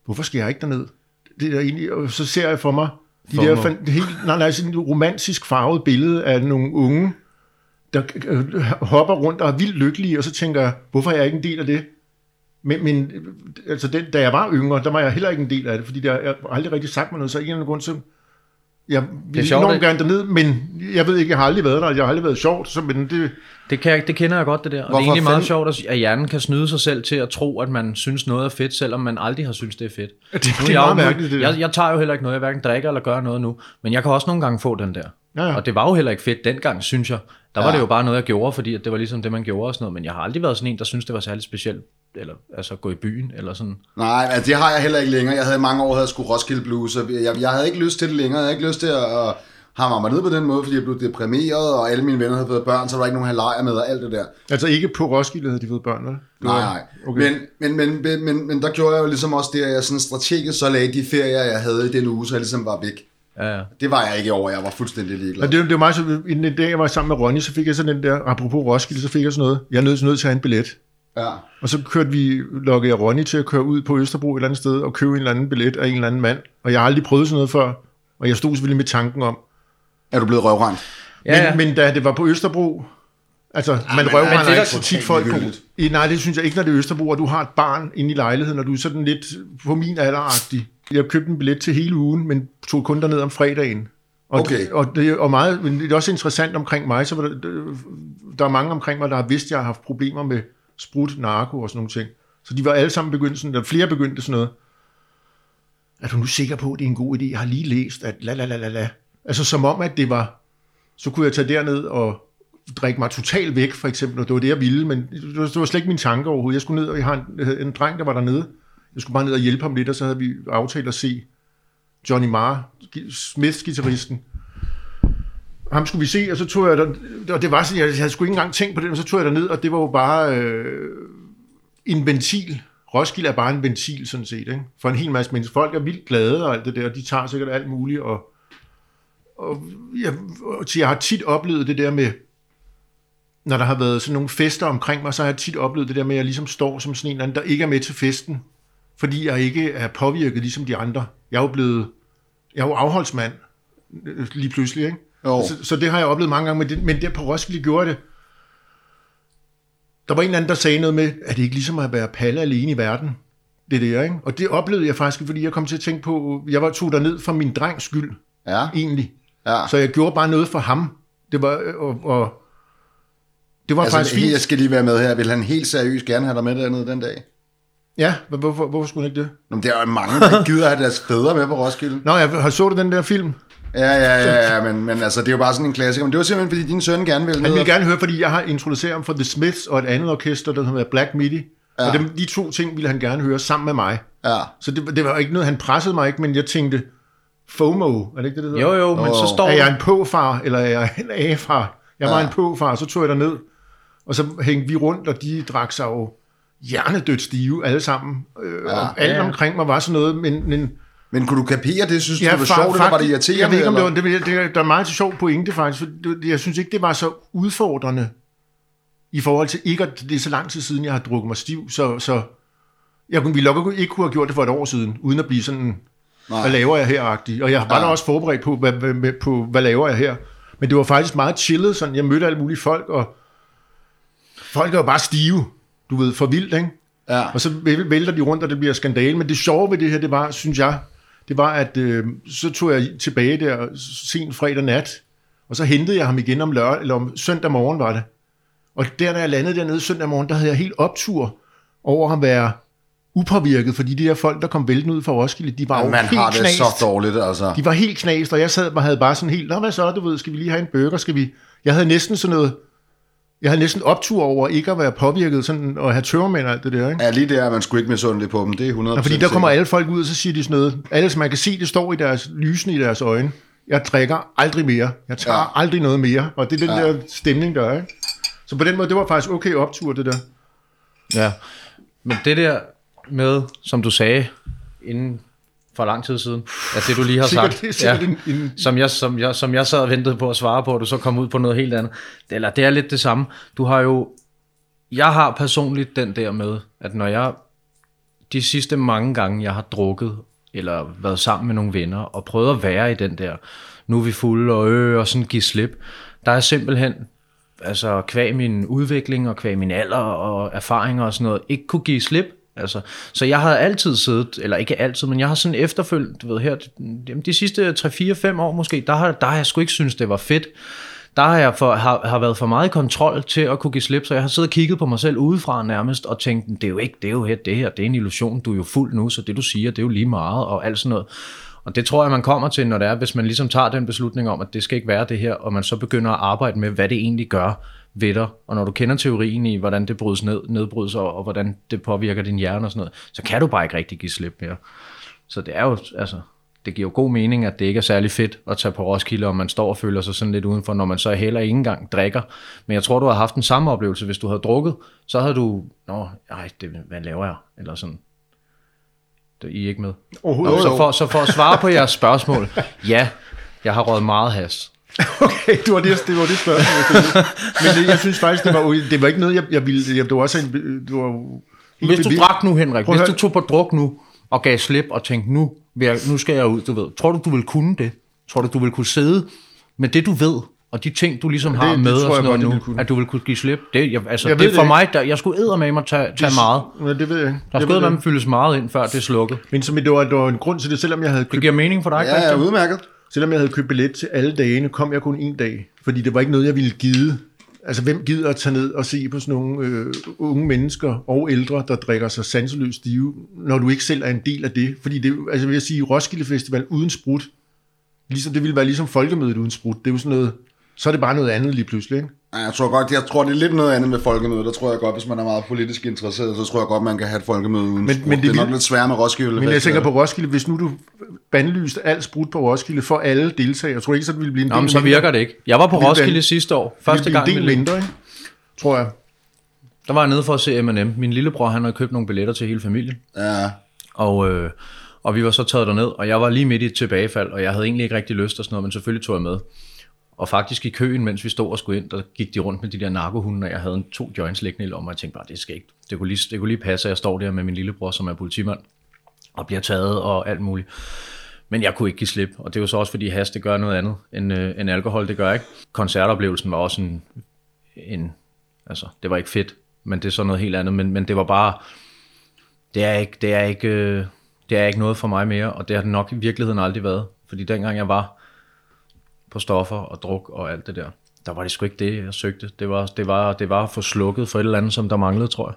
hvorfor skal jeg ikke derned? Det der egentlig, og så ser jeg for mig, de der fan, helt, nej, nej, sådan et romantisk farvet billede af nogle unge, der øh, hopper rundt og er vildt lykkelige, og så tænker jeg, hvorfor er jeg ikke en del af det? Men, men altså den, da jeg var yngre, der var jeg heller ikke en del af det, fordi der, jeg har aldrig rigtig sagt mig noget, så af en eller anden grund, så jeg vil sjovt, enormt at- gerne derned, men jeg ved ikke, jeg har aldrig været der, jeg har aldrig været sjovt, så, men det, Det, kan det kender jeg godt, det der. Og det er egentlig meget fanden- sjovt, at- hjernen kan snyde sig selv til at tro, at man synes noget er fedt, selvom man aldrig har synes det er fedt. det, det er jeg meget mærkeligt, det der. Jeg, jeg tager jo heller ikke noget, jeg hverken drikker eller gør noget nu, men jeg kan også nogle gange få den der. Ja, ja. Og det var jo heller ikke fedt dengang, synes jeg. Der var Ja. det jo bare noget, jeg gjorde, fordi at det var ligesom det, man gjorde og sådan noget, men jeg har aldrig været sådan en, der synes det var særlig specielt, eller altså gå i byen, eller sådan. Nej, altså, det har jeg heller ikke længere. Jeg havde i mange år havde sgu Roskilde Blues, og jeg, jeg havde ikke lyst til det længere. Jeg havde ikke lyst til at, at hamre mig ned på den måde, fordi jeg blev deprimeret, og alle mine venner havde fået børn, så der var ikke nogen at have lejer med, og alt det der. Altså ikke på Roskilde havde de fået børn, vel? Nej, nej. Okay. Men, men, men, men, men, men der gjorde jeg jo ligesom også det, at jeg sådan strategisk så lagde de ferier, jeg havde i den uge, så jeg ligesom var væk. Ja, ja. Det var jeg ikke over, jeg var fuldstændig ligeglad. Og det, det var meget så, inden den dag, jeg var sammen med Ronny, så fik jeg sådan den der, apropos Roskilde, så fik jeg sådan noget, jeg er nødt, nødt til at have en billet. Ja. Og så kørte vi, lukkede jeg Ronny til at køre ud på Østerbro et eller andet sted, og købe en eller anden billet af en eller anden mand. Og jeg har aldrig prøvet sådan noget før, og jeg stod selvfølgelig med tanken om. Er du blevet røvrendt? Ja, ja. Men, men da det var på Østerbro, altså man men- røver men man er ikke så tit folk på. I, nej, det synes jeg ikke, når det er Østerbro, og du har et barn inde i lejligheden, og du er sådan lidt på min alderagtig. Jeg købte en billet til hele ugen, men tog kun derned om fredagen. Og, Okay. og, det, og meget, men det er også interessant omkring mig, så var der, der er mange omkring mig, der har vidst, at jeg har haft problemer med sprut, narko og sådan nogle ting. Så de var alle sammen begyndt sådan, der flere begyndte sådan noget. Er du nu sikker på, at det er en god idé? Jeg har lige læst, at la la la la la. Altså som om, at det var, så kunne jeg tage derned og drikke mig totalt væk, for eksempel, og det var det, jeg ville, men det var, det var slet ikke min tanke overhovedet. Jeg skulle ned, og jeg har en, en dreng, der var dernede. Jeg skulle bare ned og hjælpe ham lidt, og så havde vi aftalt at se Johnny Marr, Smiths gitarristen. Ham skulle vi se, og så tog jeg der, og det var sådan, jeg, jeg havde sgu ikke engang tænkt på det, men så tog jeg der ned, og det var jo bare øh, en ventil. Roskilde er bare en ventil, sådan set, ikke? for en hel masse mennesker. Folk er vildt glade og alt det der, og de tager sikkert alt muligt, og, og jeg, jeg har tit oplevet det der med, når der har været sådan nogle fester omkring mig, så har jeg tit oplevet det der med, at jeg ligesom står som sådan en eller anden, der ikke er med til festen, fordi jeg ikke er påvirket ligesom de andre. Jeg er jo blevet, jeg er jo afholdsmand øh, lige pludselig, ikke? Jo. Så, så det har jeg oplevet mange gange, men, det, men der på Roskilde gjorde det. Der var en eller anden, der sagde noget med, at det ikke ligesom at være palle alene i verden. det der, ikke? Og det oplevede jeg faktisk, fordi jeg kom til at tænke på, jeg var tog ned for min drengs skyld, Ja, egentlig. ja. Så jeg gjorde bare noget for ham. Det var, og, og det var altså, faktisk fint. jeg skal lige være med her. Vil han helt seriøst gerne have dig med dernede den dag? Ja, hvorfor, hvorfor skulle han ikke det? Nå, men der er jo mange, der gider have deres fædre med på Roskilde. Nå, jeg har så du den der film? Ja, ja, ja, ja men, men altså, det er jo bare sådan en klassiker. Men det var simpelthen, fordi din søn gerne ville Han ville gerne høre, fordi jeg har introduceret ham for The Smiths og et andet orkester, der hedder Black Midi. Ja. Og dem, de to ting ville han gerne høre sammen med mig. Ja. Så det, det var ikke noget, han pressede mig ikke, men jeg tænkte, FOMO, er det ikke det, det hedder? Jo, jo, men så Åh. står... Er jeg en påfar, eller er jeg en A-far? Jeg var Ja. en påfar, så tog jeg ned, og så hængte vi rundt, og de drak sig jo hjernedødt stive alle sammen. Øh, Ja. og alt Ja, ja. omkring mig var sådan noget, men, men Men kunne du kapere det? Synes du, Ja, det var sjovt, eller var det irriterende? Jeg ved ikke, om det var, det, det, det, der er meget sjov pointe faktisk, for jeg synes ikke, det var så udfordrende i forhold til ikke, at det er så lang tid siden, jeg har drukket mig stiv, så, så jeg kunne, vi nok ikke kunne have gjort det for et år siden, uden at blive sådan, Nej. hvad laver jeg her-agtig. Og jeg var Ja. da også forberedt på hvad, hvad, på, hvad laver jeg her. Men det var faktisk meget chillet, sådan, jeg mødte alle mulige folk, og folk er jo bare stive, du ved, for vildt, ikke? Ja. Og så væl- vælter de rundt, og det bliver skandale. Men det sjove ved det her, det var, synes jeg, det var, at øh, så tog jeg tilbage der sent fredag nat, og så hentede jeg ham igen om lørdag, eller om søndag morgen var det. Og der, da jeg landede dernede søndag morgen, der havde jeg helt optur over at være upåvirket, fordi de der folk, der kom væltende ud fra Roskilde, de var jo Man helt har det knast. så dårligt, altså. De var helt knast, og jeg sad og havde bare sådan helt, Nå, hvad så, du ved, skal vi lige have en burger, skal vi... Jeg havde næsten sådan noget, jeg havde næsten optur over ikke at være påvirket, sådan, og have tørmænd og alt det der, ikke? Ja, lige der er man sgu ikke misundelig på dem. Det er 100% Og fordi der kommer alle folk ud, og så siger de sådan noget. Alle, som man kan se, det står i deres lysene i deres øjne. Jeg drikker aldrig mere. Jeg tager Ja. ja. aldrig noget mere. Og det er den Ja. ja. der stemning, der er. Ikke? Så på den måde, det var faktisk okay optur, det der. Ja. Men det der med, som du sagde, inden for lang tid siden, at det du lige har Sikkert- sagt, en- en- som, jeg, som, jeg, som jeg sad og ventede på at svare på, og du så kom ud på noget helt andet. Det, eller det er lidt det samme. Du har jo, jeg har personligt den der med, at når jeg, de sidste mange gange, jeg har drukket, eller været sammen med nogle venner, og prøvet at være i den der, nu er vi fulde og øh, og sådan give slip, der er simpelthen, altså kvæg min udvikling og kvæg min alder og erfaringer og sådan noget, ikke kunne give slip. Altså, så jeg har altid siddet, eller ikke altid, men jeg har sådan efterfølgt, du ved her, de sidste 3-4-5 år måske, der har, der har jeg sgu ikke synes det var fedt. Der har jeg for, har, har været for meget kontrol til at kunne give slip, så jeg har siddet og kigget på mig selv udefra nærmest, og tænkt, det er jo ikke, det er jo her, det her, det er en illusion, du er jo fuld nu, så det du siger, det er jo lige meget, og alt sådan noget. Og det tror jeg, man kommer til, når det er, hvis man ligesom tager den beslutning om, at det skal ikke være det her, og man så begynder at arbejde med, hvad det egentlig gør ved dig. Og når du kender teorien i, hvordan det brydes ned, nedbrydes, og, og hvordan det påvirker din hjerne og sådan noget, så kan du bare ikke rigtig give slip mere. Så det er jo, altså, det giver jo god mening, at det ikke er særlig fedt at tage på Roskilde, og man står og føler sig sådan lidt udenfor, når man så heller ikke engang drikker. Men jeg tror, du har haft den samme oplevelse, hvis du havde drukket, så havde du, nå, ej, det, hvad laver jeg? Eller sådan. Det, I er ikke med. Overhovedet. Så for, så for at svare på jeres spørgsmål, ja, jeg har røget meget has. Okay, det var det, det, var det spørgsmål. jeg. Men det, jeg synes faktisk, det var, det var ikke noget, jeg, jeg ville... Jeg, det var også en... Det var Hvis du drak nu, Henrik, hvis du tog på druk nu, og gav slip og tænkte, nu, jeg, nu skal jeg ud, du ved. Tror du, du vil kunne det? Tror du, du vil kunne sidde med det, du ved, og de ting, du ligesom har det med tror og jeg sådan jeg noget nu, kunne. at du vil kunne give slip? Det, jeg, altså, Jeg det er for det mig, der, jeg skulle med mig tage, tage meget. Ja, det ved jeg ikke. Der Jeg skulle med det. fyldes meget ind, før det er slukket. Men som, det, var, det var en grund til det, selvom jeg havde Det købt, giver mening for dig, Ja, ja, Christian? udmærket selvom jeg havde købt billet til alle dagene, kom jeg kun en dag. Fordi det var ikke noget, jeg ville give. Altså, hvem gider at tage ned og se på sådan nogle øh, unge mennesker og ældre, der drikker sig sanseløst stive, når du ikke selv er en del af det? Fordi det, altså vil jeg sige, Roskilde Festival uden sprut, ligesom, det ville være ligesom folkemødet uden sprut. Det er jo sådan noget, så er det bare noget andet lige pludselig, ikke? Ja, Jeg tror godt, jeg tror, det er lidt noget andet med folkemødet. Der tror jeg godt, hvis man er meget politisk interesseret, så tror jeg godt, man kan have et folkemøde uden Men- sprut. men det det er nok lidt svært med Roskilde Men jeg tænker på Roskilde, hvis nu du bandlyste alt sprut på Roskilde for alle deltagere, jeg tror ikke, så det ville blive en Nå, del men så mindre. virker det ikke. Jeg var på Det vil Roskilde være- sidste år. Det ville Første gang. i en del mindre, ikke? Tror jeg. Der var jeg nede for at se M&M. Min lillebror, han havde købt nogle billetter til hele familien. Ja, Og, øh, og vi var så taget derned, og jeg var lige midt i et tilbagefald, og jeg havde egentlig ikke rigtig lyst og sådan noget, men selvfølgelig tog jeg med. Og faktisk i køen, mens vi stod og skulle ind, der gik de rundt med de der narkohunde, og jeg havde en to joints liggende i lommen, og jeg tænkte bare, det skal ikke, det kunne, lige, det kunne lige passe, at jeg står der med min lillebror, som er politimand, og bliver taget og alt muligt. Men jeg kunne ikke give slip, og det var så også fordi has, det gør noget andet end, øh, end alkohol, det gør ikke. Koncertoplevelsen var også en, en, altså det var ikke fedt, men det er så noget helt andet, men, men det var bare, det er ikke, det er ikke, øh, det er ikke noget for mig mere, og det har det nok i virkeligheden aldrig været. Fordi dengang jeg var på stoffer og druk og alt det der, der var det sgu ikke det, jeg søgte. Det var, det var, det var at få slukket for et eller andet, som der manglede, tror jeg.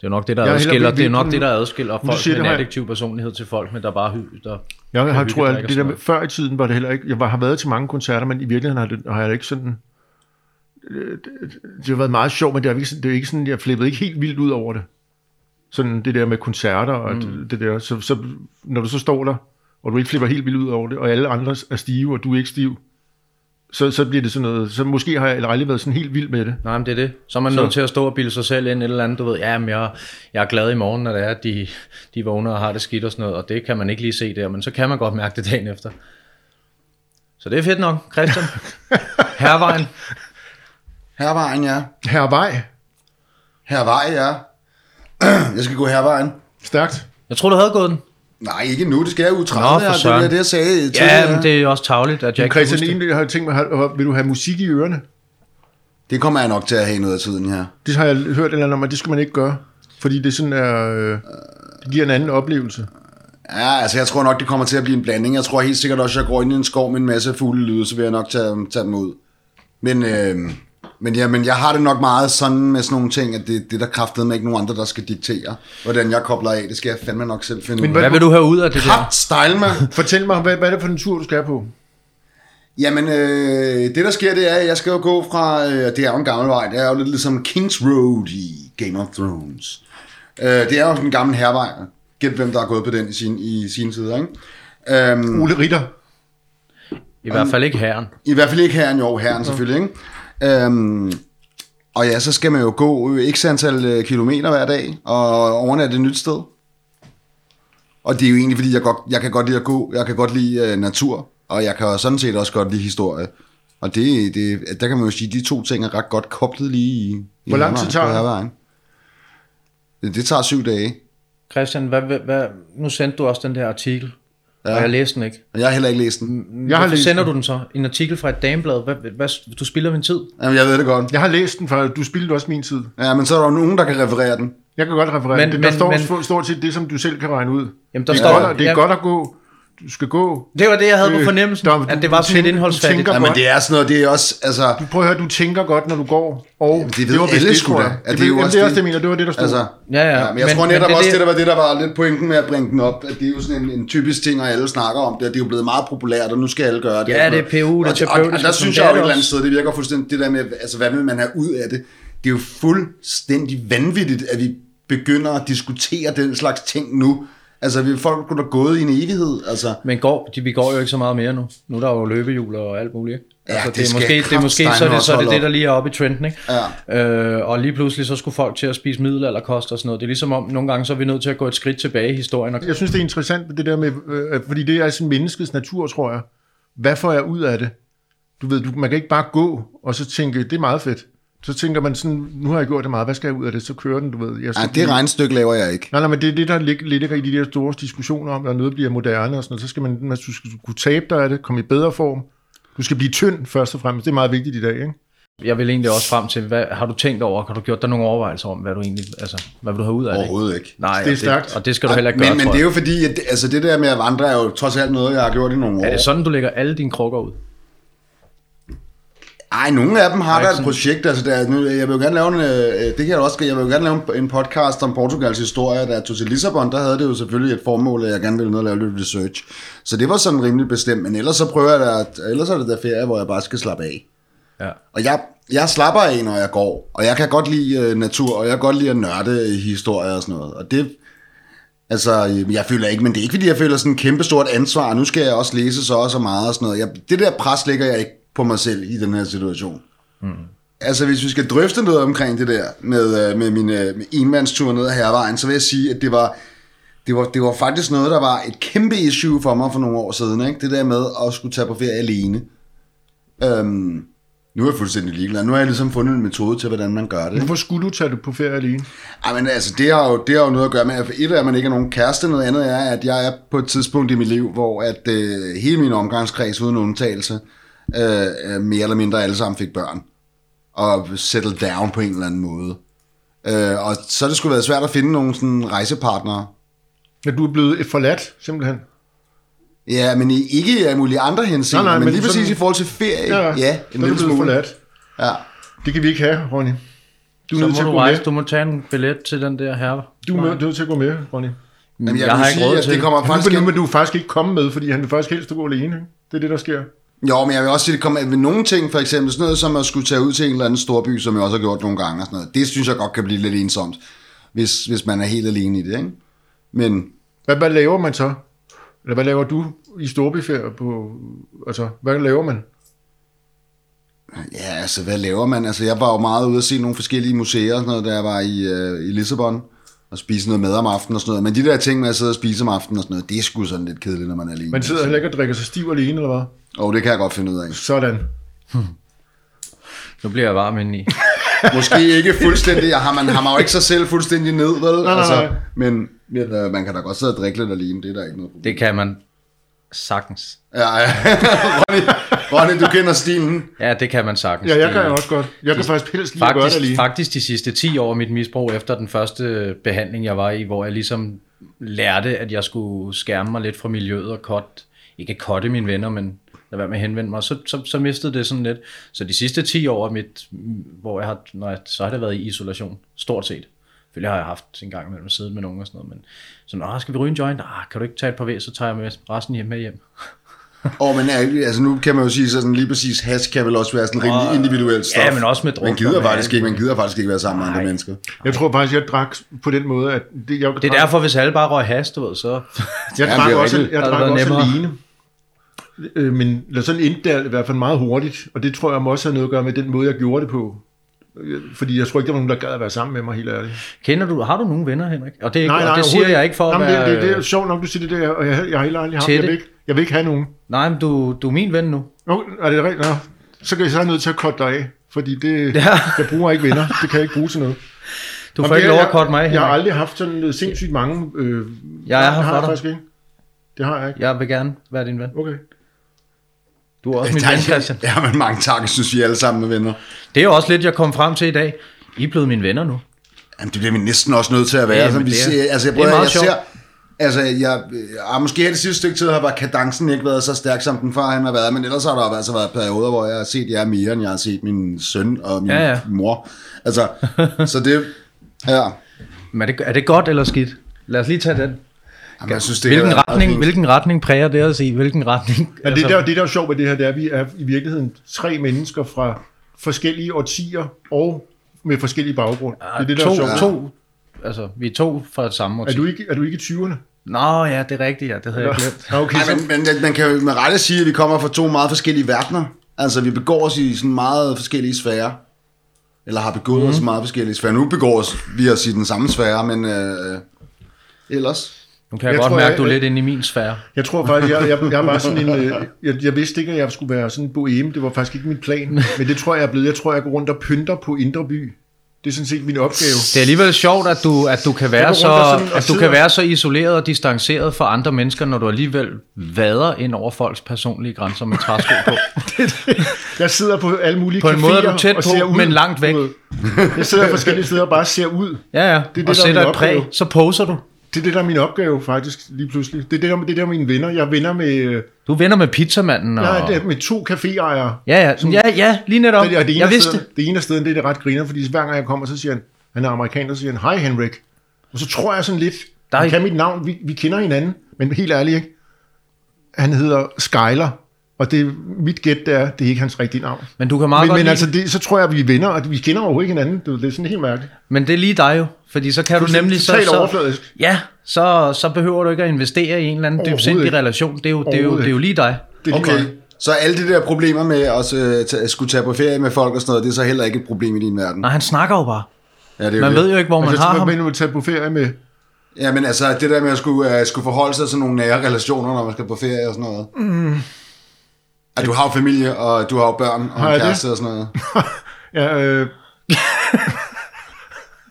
Det er nok det, der Jeg er adskiller, det er nok det, der adskiller folk siger med en det, jeg- addiktiv personlighed til folk, men der bare hy, der Jeg har, hygge tror, og det der med, før i tiden var det heller ikke, jeg var, har været til mange koncerter, men i virkeligheden har, det, har jeg ikke sådan, øh, det, det har været meget sjovt, men det er, ikke, sådan- det er ikke sådan, jeg flippede ikke helt vildt ud over det. Sådan det der med koncerter og mm. det, det der, så, så, når du så står der, og du ikke flipper helt vildt ud over det, og alle andre er stive, og du er ikke stiv, så, så bliver det sådan noget, så måske har jeg aldrig været sådan helt vild med det. Nej, men det er det. Så er man så. nødt til at stå og bilde sig selv ind et eller andet, du ved, ja, men jeg, jeg er glad i morgen, når det er, at de, de vågner og har det skidt og sådan noget, og det kan man ikke lige se der, men så kan man godt mærke det dagen efter. Så det er fedt nok, Christian. Hervejen. Hervejen, ja. Hervej, Hervej, ja. Jeg skal gå hervejen. stærkt. Jeg tror du havde gået den. Nej, ikke nu. Det skal jeg ud 30 Nå, for her. Det er det, jeg sagde Ja, men det er også tavligt, at jeg ikke kan Christian, egentlig har jeg tænkt mig, vil du have musik i ørerne? det kommer jeg nok til at have noget af tiden her. Det har jeg hørt eller andet om, at det skal man ikke gøre. Fordi det sådan er, øh, det giver en anden oplevelse. Ja, altså jeg tror nok, det kommer til at blive en blanding. Jeg tror helt sikkert også, at jeg går ind i en skov med en masse fugle lyde, så vil jeg nok tage, tage dem ud. Men, øh, men, ja, men jeg har det nok meget sådan med sådan nogle ting, at det, det er der kraftedeme ikke nogen andre, der skal diktere, hvordan jeg kobler af. Det skal jeg fandme nok selv finde Men ud hvad- af. Hvad vil du have ud af det der? Style, man. Fortæl mig, hvad, hvad er det for en tur, du skal på? Jamen, øh, det der sker, det er, at jeg skal jo gå fra, øh, det er jo en gammel vej, det er jo lidt ligesom Kings Road i Game of Thrones. Øh, det er jo en gammel hervej. Gæt, hvem der er gået på den i sin, i sin tid, ikke? Øhm, Ole Ritter. I hvert fald ikke herren. I hvert fald ikke herren, jo, herren selvfølgelig, ikke? Øhm, og ja, så skal man jo gå x antal øh, kilometer hver dag, og overnatte et nyt sted. Og det er jo egentlig, fordi jeg, godt, jeg kan godt lide at gå, jeg kan godt lide øh, natur, og jeg kan sådan set også godt lide historie. Og det, det, der kan man jo sige, at de to ting er ret godt koblet lige i, i Hvor lang tid tager det? Det, det tager syv dage. Christian, hvad, hvad, hvad, nu sendte du også den der artikel, ja. og jeg læste den ikke. Jeg har heller ikke læst den. Jeg har læst sender den. du den så? En artikel fra et dameblad? Hvad, hvad, du spilder min tid. Jamen, jeg ved det godt. Jeg har læst den, for du spildte også min tid. Ja, men så er der jo nogen, der kan referere den. Jeg kan godt referere Men- den. Der men- står men- stort set det, som du selv kan regne ud. Jamen, der det er, står- godt, det er ja. godt at gå. Du skal gå. Det var det, jeg havde på Øh, fornemmelsen, der- at det var sådan lidt indholdsfattigt. Ja, men det er sådan noget, det er også, altså... Du prøver at høre, du tænker godt, når du går. Og det ved var vist alle det, tror jeg. At Det, det er jo jamen, også det er også det. det, jeg mener. Det var det, der stod. Altså, Ja, ja, ja men jeg men- tror men netop det er også, det- det der var det, der var lidt pointen med at bringe den op, at det er jo sådan en, en typisk ting, og alle snakker om det, og det er jo blevet meget populært, og nu skal alle gøre det. Ja, det er PU, det er og, der synes jeg det jo et eller det andet også. sted, det virker fuldstændig, det der med, altså hvad vil man have ud af det? Det er jo fuldstændig vanvittigt, at vi begynder at diskutere den slags ting nu. Altså, vi folk kunne da gået i en evighed, altså. Men går, de, vi går jo ikke så meget mere nu. Nu er der jo løbehjul og alt muligt. Ja, altså, det det, er skal måske, det er måske så er det, så er det, det, der lige er oppe i trenden. Ikke? Ja. Øh, og lige pludselig så skulle folk til at spise middelalderkost og sådan noget. Det er ligesom om, nogle gange så er vi nødt til at gå et skridt tilbage i historien. Og, Jeg synes, det er interessant, det der med, øh, fordi det er sådan menneskets natur, tror jeg. Hvad får jeg ud af det? Du ved, du, man kan ikke bare gå, og så tænke, det er meget fedt. Så tænker man sådan, nu har jeg gjort det meget, hvad skal jeg ud af det? Så kører den, du ved. Jeg, Ej, det regnestykke laver jeg ikke. Nej, nej, men det er det, der ligger, ligger i de der store diskussioner om, at noget bliver moderne og sådan noget. Så skal man, man du skal kunne tabe dig af det, komme i bedre form. Du skal blive tynd først og fremmest. Det er meget vigtigt i dag, ikke? jeg vil egentlig også frem til, hvad, har du tænkt over, har du gjort dig nogle overvejelser om, hvad du egentlig, altså, hvad vil du have ud af det? Overhovedet ikke. Nej, Det er og stærkt. Og det skal du heller ikke men, gøre, men det er jo fordi, at det, altså det der med at vandre er jo trods alt noget, jeg har gjort i nogle år. Er det sådan, du lægger alle dine krukker ud? Ej, nogle af dem har Er der et projekt, altså der, nu, jeg vil jo gerne lave en, øh, det kan jeg også, jeg vil jo gerne lave en, podcast om Portugals historie, da jeg tog til Lissabon, der havde det jo selvfølgelig et formål, at jeg gerne ville ned og lave lidt research. Så det var sådan rimelig bestemt, men ellers så prøver jeg da, ellers er det der ferie, hvor jeg bare skal slappe af. Ja. Og jeg, jeg slapper af, når jeg går, og jeg kan godt lide øh, natur, og jeg kan godt lide at nørde historie og sådan noget, og det, altså, øh, jeg føler ikke, men det er ikke, fordi jeg føler sådan en kæmpe stort ansvar, nu skal jeg også læse så og så meget og sådan noget. Jeg, det der pres lægger jeg ikke på mig selv i den her situation. Mm. Altså, hvis vi skal drøfte noget omkring det der med, øh, med min øh, med enmandstur ned ad hervejen, så vil jeg sige, at det var, det var, det var faktisk noget, der var et kæmpe issue for mig for nogle år siden, ikke? det der med at skulle tage på ferie alene. Øhm, nu er jeg fuldstændig ligeglad. Nu har jeg ligesom fundet en metode til, hvordan man gør det. Hvorfor skulle du tage det på ferie alene? Ej, men altså, det har, jo, det har jo noget at gøre med, at et er, at man ikke er nogen kæreste, noget andet er, at jeg er på et tidspunkt i mit liv, hvor at øh, hele min omgangskreds uden undtagelse, øh, mere eller mindre alle sammen fik børn, og settled down på en eller anden måde. Øh, og så har det sgu været svært at finde nogle sådan rejsepartnere. Ja, du er blevet forladt, simpelthen. Ja, men i- ikke i alle mulige andre henseender, Nej, nej, men, men lige præcis sådan- i forhold til ferie. Ja, ja så en er du lille blevet smule. forladt. Ja. Det kan vi ikke have, Ronny. Du er Så nødt må til at du gå rejse, med. du må tage en billet til den der herre. Du er nødt- til at gå med, Ronny. Jamen, jeg, jeg har ikke sige, råd at til det kommer Faktisk faktisk nu vil du faktisk ikke komme med, fordi han vil faktisk helst gå alene. Ikke? Det er det, der sker. Jo, men jeg vil også sige, at det kommer ved nogle ting, for eksempel sådan noget som at skulle tage ud til en eller anden storby, som jeg også har gjort nogle gange og sådan noget. Det synes jeg godt kan blive lidt ensomt, hvis, hvis man er helt alene i det, ikke? Men Hvad, hvad laver man så? Eller hvad laver du i storbyferie på... Altså, hvad laver man? ja, altså, hvad laver man? Altså, jeg var jo meget ude at se nogle forskellige museer og sådan noget, da jeg var i, øh, i Lissabon og spise noget mad om aftenen og sådan noget. Men de der ting med at sidde og spise om aftenen og sådan noget, det er sgu sådan lidt kedeligt, når man er alene. Man sidder heller ikke og drikker sig stiv alene, eller hvad? Og det kan jeg godt finde ud af. Sådan. Nu bliver jeg varm indeni. Måske ikke fuldstændig, jeg har, man har jo ikke sig selv fuldstændig ned, vel? nej, altså, nej. Men, men øh, man kan da godt sidde og drikke lidt alene, det er der ikke noget problem. Det kan man sagtens. Ja, ja. Ronny, Ronny, du kender stilen. Ja, det kan man sagtens. Ja, jeg Det- kan også godt. Jeg kan faktisk helst lide at gøre det Faktisk, alene. faktisk de sidste 10 år af mit misbrug, efter den første behandling, jeg var i, hvor jeg ligesom lærte, at jeg skulle skærme mig lidt fra miljøet og cut, ikke kotte mine venner, men lade være med at henvende mig, så, så, så mistede det sådan lidt. Så de sidste 10 år af mit, hvor jeg har, når jeg, så har det været i isolation, stort set. Selvfølgelig har jeg haft en gang imellem siddet med nogen og sådan noget, men så, Nå, skal vi ryge en joint? Ah, kan du ikke tage et par ved, så tager jeg med resten hjem med hjem. Åh, men ja, altså nu kan man jo sige, sådan lige præcis, hash kan vel også være sådan rimelig individuelt stof. Ja, men også med Man druk gider og med faktisk ikke, man gider faktisk ikke være sammen med andre mennesker. Jeg tror faktisk, jeg drak på den måde, at... Det, jeg, Det er derfor, hvis alle bare røg has, du ved, så... Jeg Ja, drak er også, jeg drak også nemmere. alene. Øh, Men eller sådan endte det i hvert fald meget hurtigt, og det tror jeg må også have noget at gøre med den måde, jeg gjorde det på. Øh, Fordi jeg tror ikke, der var nogen, der gad at være sammen med mig, helt ærligt. Kender du, har du nogen venner, Henrik? Og det, er ikke, Nej, nej, og det siger jeg ikke for at men være... det, det, det, er sjovt nok, du siger det der, og jeg, jeg har heller aldrig haft. Jeg vil, ikke, jeg vil ikke have nogen. Nej, men du, du er min ven nu. Nå, er det rigtigt? Nå, så kan jeg så nødt til at korte dig af, fordi det, Ja. jeg bruger ikke venner. Det kan jeg ikke bruge til noget. Du får men ikke lov at korte mig, Jeg har Henrik. aldrig haft sådan øh, sindssygt mange... Øh, Jeg er her for dig. faktisk ikke. Det har jeg ikke. Jeg vil gerne være din ven. Okay. Du er også min Der er- ven, Christian. Ja, men mange tak, jeg synes, vi er alle sammen med venner. Det er jo også lidt, jeg kom frem til i dag. I er blevet mine venner nu. Jamen, det bliver vi næsten også nødt til at være. Ja, altså, men vi det er- ser, altså, jeg, det er prøver, meget jeg sjovt. ser, altså, jeg, jeg, måske her det sidste stykke tid har bare kadencen ikke været så stærk, som den far han har været, men ellers har der altså været perioder, hvor jeg har set jer mere, end jeg har set min søn og min Ja, ja. mor. Altså, så det, ja. Men er det, er det godt eller skidt? Lad os lige tage den. Jamen, jeg synes, det Hvilken retning, hvilken retning præger det at sige? Hvilken retning? Men det, der, det der er sjovt ved det her, det er, at vi er i virkeligheden tre mennesker fra forskellige årtier og med forskellige baggrund. det er det, der to, er sjovt. to, altså, vi er to fra samme Er årti. du, ikke, er du ikke i 20'erne? Nå ja, det er rigtigt, ja. Det havde jeg glemt. Ja, okay, Ej, men, men man kan jo med rette sige, at vi kommer fra to meget forskellige verdener. Altså, vi begår os i sådan meget forskellige sfærer. Eller har begået mm. os i meget forskellige sfærer. Nu begår os vi os i den samme sfære, men øh, ellers... Nu kan jeg, Jeg godt tror, mærke, jeg- du er lidt inde i min sfære. jeg tror faktisk, jeg, jeg, jeg var sådan en... øh, Jeg, jeg vidste ikke, at jeg skulle være sådan en boheme. Det var faktisk ikke min plan. Men det tror jeg, jeg er blevet. Jeg tror, jeg går rundt og pynter på Indre By. Det er sådan set min opgave. Det er alligevel sjovt, at du, at du kan være så, og og at du kan være så isoleret og distanceret fra andre mennesker, når du alligevel vader ind over folks personlige grænser med træsko på. Jeg sidder på alle mulige På en måde er du caféer tæt og på, ser ud, men langt væk. Jeg sidder forskellige steder og bare ser ud. Ja, ja. det, og der er sætter et præg, så poser du. Det er det, der er min opgave faktisk lige pludselig. Det er det, der, det er der mine venner. Jeg er venner med, øh, Du er venner med pizzamanden. Og... jeg er der med to caféejere. Ja, ja, ja, ja, lige netop. Det, det Jeg vidste stederne, det ene af stederne, det er det ret griner, fordi hver gang jeg kommer, så siger han, han er amerikaner, så siger han, hej Henrik. Og så tror jeg sådan lidt, Der er han kan mit navn, vi, vi kender hinanden, men helt ærligt ikke. Han hedder Skyler, og det mit gæt, det er, det er ikke hans rigtige navn. Men du kan meget Men, godt men lide, altså, det, så tror jeg, at vi er venner, og vi kender overhovedet ikke hinanden. Det, det er sådan helt mærkeligt. men det er lige dig jo, fordi så kan du nemlig så, så, overfladisk. ja, så, så behøver du ikke at investere i en eller anden dybsindig relation. Det er, jo, det, er jo, det er jo lige dig. Det er lige Okay, så alle de der problemer med at, øh, at skulle tage på ferie med folk og sådan noget, det er så heller ikke et problem i din verden. Nej, han snakker jo bare. Ja, det er Man det. ved jo ikke, hvor man Altså, har ham. man tage på ferie med... Ja, men altså, det der med at skulle, uh, skulle forholde sig til nogle nære relationer, når man skal på ferie og sådan noget. Mm. At du har jo familie, og du har jo børn, og Har en jeg det? kæreste og sådan noget. Ja, øh,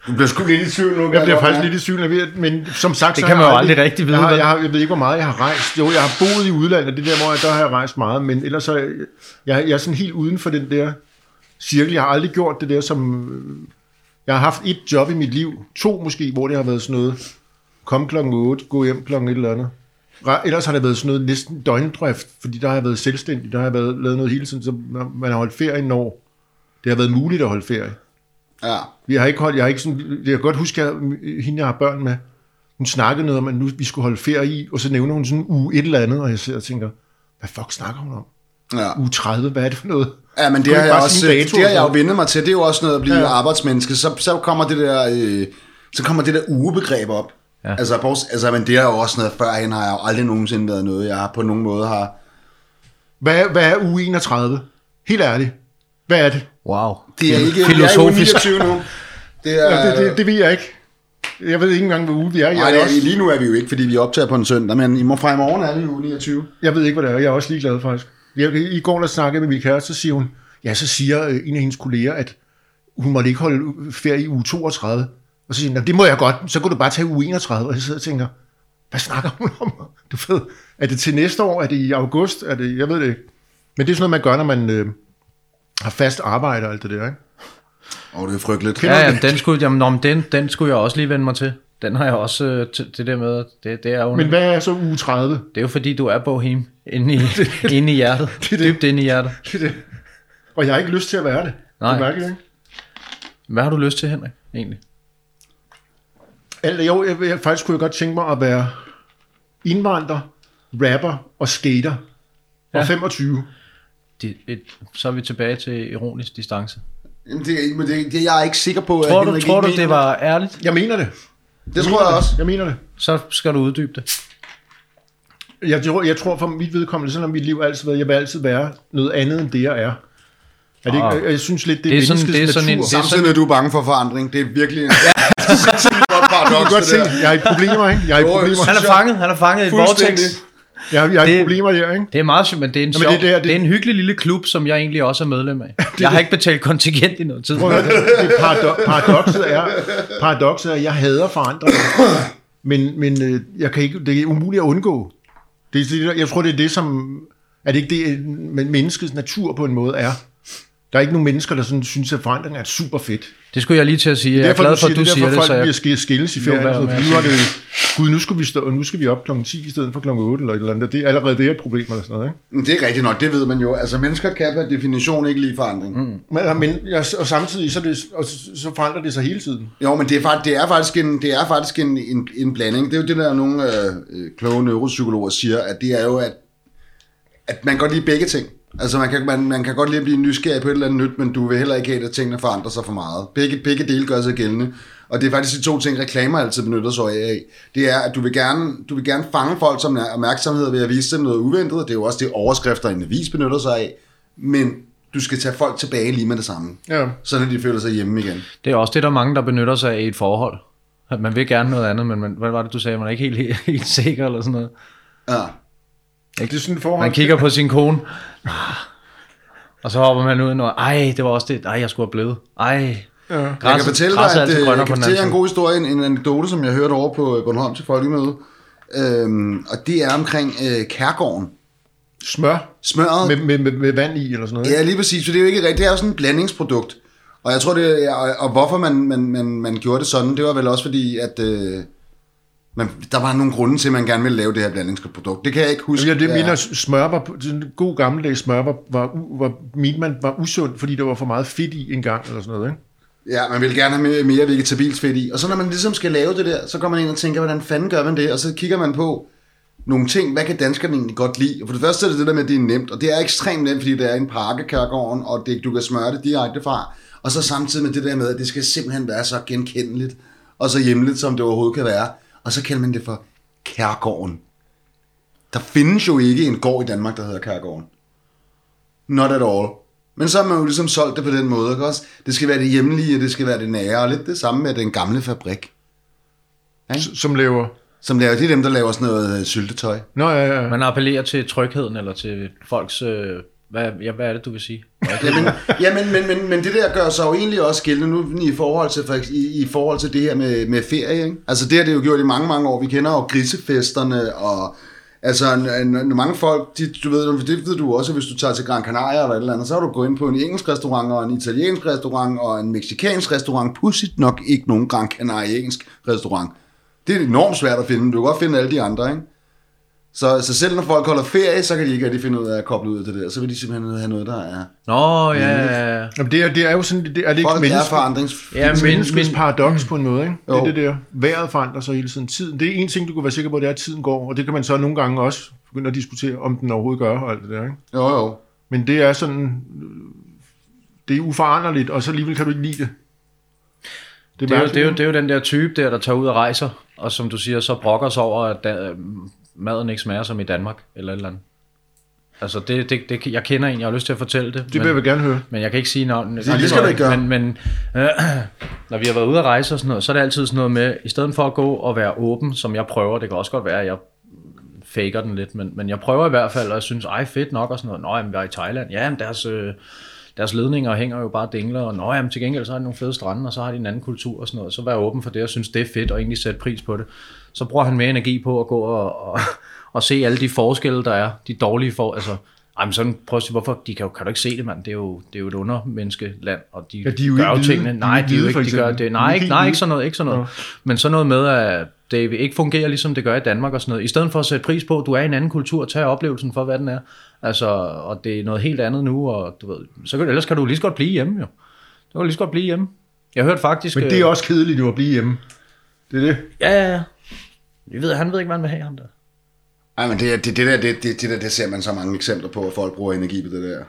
Du bliver sgu lidt i tvivl nu. Jeg bliver faktisk lidt i tvivl, jeg men som sagt... Det så kan har man jeg jo aldrig rigtig vide, Jeg, har, jeg, har, jeg ved ikke, hvor meget jeg har rejst. Jo, jeg har boet i udlandet, det der, hvor jeg, der har jeg rejst meget, men ellers så... er Jeg, jeg er sådan helt uden for den der cirkel. Jeg har aldrig gjort det der, som... Jeg har haft et job i mit liv, to måske, hvor det har været sådan noget, kom klokken 8, gå hjem klokken et eller andet. Ellers har det været sådan noget næsten døgndrift, fordi der har jeg været selvstændig, der har jeg været, lavet noget hele tiden, så man har holdt ferie når det har været muligt at holde ferie. Ja. Vi har ikke holdt, jeg har ikke sådan, jeg kan godt huske, at hende jeg har børn med, hun snakkede noget om, at nu vi skulle holde ferie i, og så nævner hun sådan uge et eller andet, og jeg sidder og tænker, hvad fuck snakker hun om? ja. Uge 30, hvad er det for noget? Ja, men det har jeg også, det har jeg jo vendt mig til. Det er jo også noget at blive ja. arbejdsmenneske. Så, så kommer det der, øh, så kommer det der ugebegreb op. Ja. Altså, bors- altså, men det er jo også noget, førhen har jeg jo aldrig nogensinde været noget, jeg har på nogen måde har... Hvad, er- hvad er uge 31? Helt ærligt. Hvad er det? Wow. Det er ikke... Filosofisk. Jeg er jo 29 nu. Det er... Ja, det, det, det ved jeg ikke. Jeg ved ikke engang, hvad uge vi er. Jeg, Nej, er det også, lige nu er vi jo ikke, fordi vi optager på en søndag, men i må fra i morgen er vi jo 29. jeg ved ikke, hvad det er. Jeg er også ligeglad, faktisk. Jeg, I går, der snakkede med min kæreste, så siger hun, ja, så siger øh, en af hendes kolleger, at hun måtte ikke holde ferie i uge 32. Og så siger "Nå, det må jeg godt, så kan du bare tage uge 31. Og jeg sidder og tænker, hvad snakker hun om? Du ved, er det til næste år? Er det i august? Er det, jeg ved det ikke. Men det er sådan noget, man gør, når man øh, har fast arbejde og alt det der, ikke? Åh, oh, det er frygteligt. Ja, jamen, den, skulle, jamen, nå, den, den skulle jeg også lige vende mig til. Den har jeg også, øh, til, det der med, det, det er jo, Men hvad er så uge 30? det er jo fordi, du er bohem inde i, inde i hjertet. det er det. Dybt inde i hjertet. Det er det. Og jeg har ikke lyst til at være det. Nej. Det er mærkeligt, ikke? Hvad har du lyst til, Henrik, egentlig? Alt, jo, jeg, jeg, faktisk kunne jeg godt tænke mig at være indvandrer, rapper og skater. Og Ja. 25. De, et, så er vi tilbage til ironisk distance. Jamen, det, er- men det, det, jeg er ikke sikker på, at Tror du, Henrik tror ikke du mener det var ærligt? Jeg mener det. Det tror jeg også. Jeg mener det. Så skal du uddybe det. Jeg tror, jeg tror for mit vedkommende, sådan har mit liv altid været, jeg vil altid være noget andet end det, jeg er. Er det Ah. ikke, jeg synes lidt, det er, Det er sådan- det er sådan en- natur. det er Samtidig med, at du er bange for forandring. Det er virkelig en... Ja. Du kan godt se, jeg i problemer, ikke? Jeg jo, problemer. Han er fanget, han er fanget i vortex. Jeg, jeg i Det- problemer der, ikke? Det er meget sjovt, men det er en, Jamen, sjov, det det, er er der, det- det er en hyggelig lille klub, som jeg egentlig også er medlem af. Jeg har ikke betalt kontingent i noget tid. Prøv det, det parado- paradokset er, paradokset er, at jeg hader forandring. Men, men øh, jeg kan ikke, det er umuligt at undgå. Det, er det, jeg tror, det er det, som... Er det ikke det, men menneskets natur på en måde er? Der er ikke nogen mennesker, der sådan synes, at forandring er super fedt. Det skulle jeg lige til at sige. Jeg er derfor, glad du for, at du det, siger derfor, det, så folk jeg... bliver sk- skilles i ferien. være Så, med at nu er det, gud, nu skal, vi stå, nu skal vi op kl. 10 i stedet for kl. 8 eller et eller andet. Det er allerede det er et problem eller sådan noget. Ikke? Men Det er rigtigt nok, det ved man jo. Altså, mennesker kan per definition ikke lide forandring. Mm. Men, men ja, og samtidig så, er det, og så, forandrer det sig hele tiden. Jo, men det er, faktisk, det er faktisk, en, det er faktisk en, en, en blanding. Det er jo det, der nogle øh, øh, kloge neuropsykologer siger, at det er jo, at, at man godt lide begge ting. Altså, man kan, man, man kan godt lide at blive nysgerrig på et eller andet nyt, men du vil heller ikke have, at tingene forandrer sig for meget. Begge, begge dele gør sig gældende. Og det er faktisk de to ting, reklamer altid benytter sig af. Det er, at du vil gerne, du vil gerne fange folk som er opmærksomhed ved at vise dem noget uventet. Det er jo også det, overskrifter i en avis benytter sig af. Men du skal tage folk tilbage lige med det samme. Ja. Sådan at de føler sig hjemme igen. Det er også det, der er mange, der benytter sig af i et forhold. At man vil gerne noget andet, men man, hvad var det, du sagde? Man er ikke helt, helt, helt sikker eller sådan noget. Ja. Det er sådan forhold. Man kigger på sin kone. Og så hopper man ud og ej, det var også det. Ej, jeg skulle have blevet. Ej. Ja. Jeg kan fortælle dig, græsset at øh, jeg kan fortælle en god historie, en, en anekdote, som jeg hørte over på Bornholm til folkemøde. Øhm, og det er omkring øh, kærgården. Smør Smøret. med, med, med, med vand i eller sådan noget. Ja, lige præcis, for det er jo ikke rigtigt. Det er jo sådan et blandingsprodukt. Og jeg tror, det er, og, og hvorfor man, man, man, man gjorde det sådan, det var vel også fordi, at øh, man, der var nogle grunde til, at man gerne ville lave det her blandingsprodukt. Det kan jeg ikke huske. Ja, det er. mener smør var, sådan en god gammeldags smør var, var, var, mente man var usundt, fordi der var for meget fedt i en gang, eller sådan noget, ikke? Ja, man vil gerne have mere, mere vegetabilsk fedt i. Og så når man ligesom skal lave det der, så går man ind og tænker, hvordan fanden gør man det? Og så kigger man på nogle ting, hvad kan danskerne egentlig godt lide? Og for det første er det det der med, at det er nemt, og det er ekstremt nemt, fordi det er en pakke kærgården, og det, du kan smøre det direkte fra. Og så samtidig med det der med, at det skal simpelthen være så genkendeligt, og så hjemligt, som det overhovedet kan være. Og så kalder man det for kærgården. Der findes jo ikke en gård i Danmark, der hedder kærgården. Not at all. Men så har man jo ligesom solgt det på den måde, ikke også? Det skal være det hjemlige, og det skal være det nære, og lidt det samme med den gamle fabrik. S- Som laver... Som laver, det er dem, der laver sådan noget øh, syltetøj. Nå, ja, ja. Man appellerer til trygheden, eller til folks... Øh, hvad, ja, hvad er det, du vil sige? Jamen, jamen men, men, men det der gør sig jo egentlig også gældende nu i forhold til, for, i, i forhold til det her med, med ferie. Ikke? Altså det har det jo gjort i mange, mange år. Vi kender jo grisefesterne og Altså, når mange folk, de, du ved, det ved du også, hvis du tager til Gran Canaria eller et eller andet, så har du gået ind på en engelsk restaurant, og en italiensk restaurant, og en meksikansk restaurant. Pudsigt nok ikke nogen Gran Canariansk restaurant. Det er enormt svært at finde, men du kan godt finde alle de andre, ikke? Så, så selv når folk holder ferie, så kan de ikke rigtig finde ud af at koble ud af det der. Så vil de simpelthen have noget, der er... Nå, ja, ja, ja. Jamen, det, er, det er jo sådan, det er det ikke Folk er menneske, forandrings... Ja, men, men, menneskets men, paradoks på en måde, ikke? Det er Jo. det der. Vejret forandrer sig hele tiden. Tiden, det er en ting, du kan være sikker på, det er, at tiden går, og det kan man så nogle gange også begynde at diskutere, om den overhovedet gør, og alt det der, ikke? Jo, jo. Men det er sådan, det er uforanderligt, og så alligevel kan du ikke lide det. det, er jo, det, er jo, det er jo den der type der, der tager ud og rejser, og som du siger, så brokker sig over, at da, maden ikke smager som i Danmark, eller et eller andet. Altså, det, det, det, jeg kender en, jeg har lyst til at fortælle det. det vil jeg gerne høre. Men jeg kan ikke sige navnet. det skal du ikke gøre. Men, men øh, når vi har været ude at rejse og sådan noget, så er det altid sådan noget med, i stedet for at gå og være åben, som jeg prøver, det kan også godt være, at jeg faker den lidt, men, men jeg prøver i hvert fald, og jeg synes, ej fedt nok og sådan noget. Nå, jamen, vi er i Thailand. Ja, men deres, øh, deres ledninger hænger jo bare dingler, og nå, jamen, til gengæld så har de nogle fede strande, og så har de en anden kultur og sådan noget. Så vær åben for det, og synes, det er fedt, og egentlig sætte pris på det. Så bruger han mere energi på at gå og, og, og se alle de forskelle, der er. De dårlige for, altså, ej, men sådan, prøv at sige, hvorfor, de kan, jo, kan du ikke se det, mand? Det er jo, det er jo et undermenneskeland, og de, Ja, de jo gør jo tingene. De Nej, de, er jo ikke, de gør det. De Nej, ikke nej, ikke sådan noget, ikke sådan noget. Men sådan noget med, at det ikke fungerer, ligesom det gør i Danmark og sådan noget. I stedet for at sætte pris på, at du er i en anden kultur, tag oplevelsen for, hvad den er. Altså, og det er noget helt andet nu, og du ved, så kan, ellers kan du lige så godt blive hjemme, jo. Du kan lige så godt blive hjemme. Jeg hørte faktisk... Men det er også kedeligt jo at blive hjemme. Det er det. Ja, ja, ja. Jeg ved, han ved ikke, hvad han vil have, ham der. Ej, men det, det, det, der, det, det, det, der, det ser man så mange eksempler på, at folk bruger energi på det der.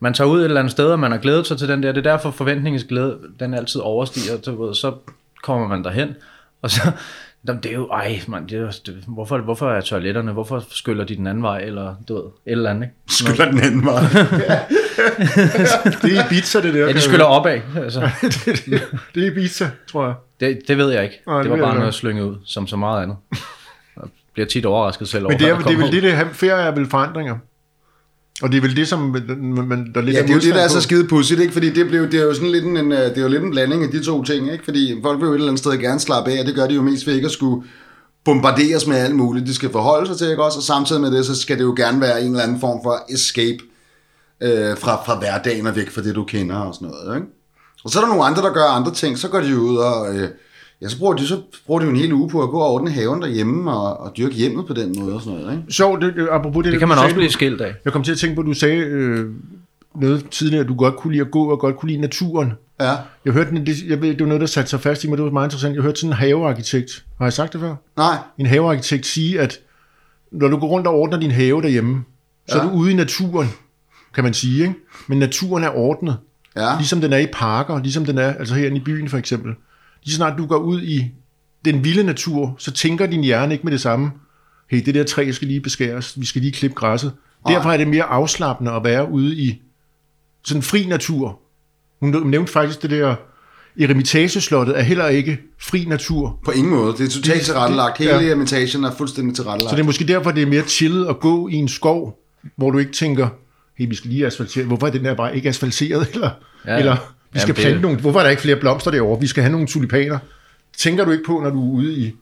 man tager ud et eller andet sted, og man har glædet sig til den der. Det er derfor forventningens glæde, den altid overstiger. Du ved, så kommer man derhen, og så, Jamen, det er jo, ej, man, det er, jo- det, hvorfor, hvorfor er toiletterne, hvorfor skyller de den anden vej, eller du ved, et eller andet, ikke? Skyller den anden vej. Det er Ibiza, det der. Ja, de skyller opad, altså. det, det, det er Ibiza, tror jeg. Det, det ved jeg ikke. Nej, det det var bare noget slynget ud, som så meget andet. Jeg bliver tit overrasket selv over, Men det er, det er vel det, det her, ferie er vel forandringer. Og det er vel det, som man, der lidt Ja, det er jo det, der er så skide pudsigt, ikke? Fordi det, blev, det er jo sådan lidt en, en, øh, det er jo lidt en blanding af de to ting, ikke? Fordi folk vil jo et eller andet sted gerne slappe af, og det gør de jo mest ved ikke at skulle bombarderes med alt muligt. De skal forholde sig til, ikke også? Og samtidig med det, så skal det jo gerne være en eller anden form for escape øh, fra, fra hverdagen og væk fra det, du kender og sådan noget, ikke? Og så er der nogle andre, der gør andre ting. Så går de jo ud og... Øh, ja, så bruger, de, så bruger de jo en hel uge på at gå og ordne haven derhjemme og, og dyrke hjemmet på den måde og sådan noget, ikke? Sjovt, det, det, apropos det, Det kan man sagde, også blive du- skilt af. Jeg kom til at tænke på, at du sagde øh, noget tidligere, at du godt kunne lide at gå og godt kunne lide naturen. Ja. Jeg hørte, det, jeg ved, det var noget, der satte sig fast i mig. Det var meget interessant. Jeg hørte sådan en havearkitekt. Har jeg sagt det før? Nej. En havearkitekt sige, at når du går rundt og ordner din have derhjemme, så er Ja. du ude i naturen, kan man sige. Ikke? Men naturen er ordnet. Ja. Ligesom den er i parker, ligesom den er altså herinde i byen for eksempel. Lige så snart du går ud i den vilde natur, så tænker din hjerne ikke med det samme. Hey, det der træ skal lige beskæres, vi skal lige klippe græsset. Derfor er det mere afslappende at være ude i sådan fri natur. Hun nævnte faktisk det der, Eremitageslottet er heller ikke fri natur. På ingen måde. Det er totalt tilrettelagt. Hele ja. imitationen er fuldstændig tilrettelagt. Så det er måske derfor, det er mere chillet at gå i en skov, hvor du ikke tænker, hey, vi skal lige asfaltere. Hvorfor er den der bare ikke asfalteret? Eller, ja, ja. eller vi skal Jamen, det- plante nogle... Hvorfor er der ikke flere blomster derovre? Vi skal have nogle tulipaner. Tænker du ikke på, når du er ude i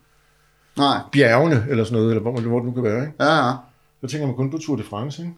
Nej. bjergene, eller sådan noget, eller hvor, hvor det nu kan være, ikke? Ja, ja. Så tænker man kun på Tour de France, ikke?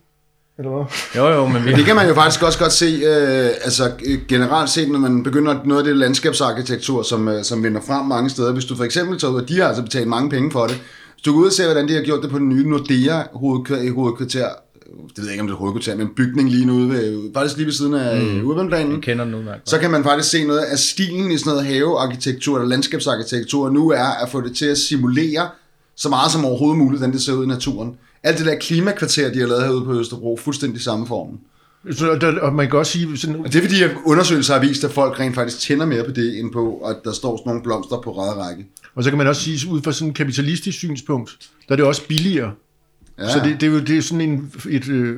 Eller hvad? Jo, jo, men vi, Det kan man jo faktisk også godt se, øh, altså generelt set, når man begynder noget af det landskabsarkitektur, som, øh, som vinder frem mange steder. Hvis du for eksempel tager ud, og de har altså betalt mange penge for det. Hvis du går ud og ser, hvordan de har gjort det på den nye Nordea hovedkvarter det ved jeg ikke, om det er hovedkvarter, men bygning lige nu ude ved, faktisk lige ved siden af mm. urbanplanen. jeg kender den udmærket. så kan man faktisk se noget af stilen i sådan noget havearkitektur eller landskabsarkitektur nu er at få det til at simulere så meget som overhovedet muligt, hvordan det ser ud i naturen. Alt det der klimakvarter, de har lavet herude på Østerbro, fuldstændig samme form. Så der, og man kan også sige, sådan, Og det er fordi, at undersøgelser har vist, at folk rent faktisk tænder mere på det, end på, at der står sådan nogle blomster på række række. og så kan man også sige, ud fra sådan et kapitalistisk synspunkt, der er det også billigere. Ja. Ja. Så det, det, er jo det er sådan en, et, øh,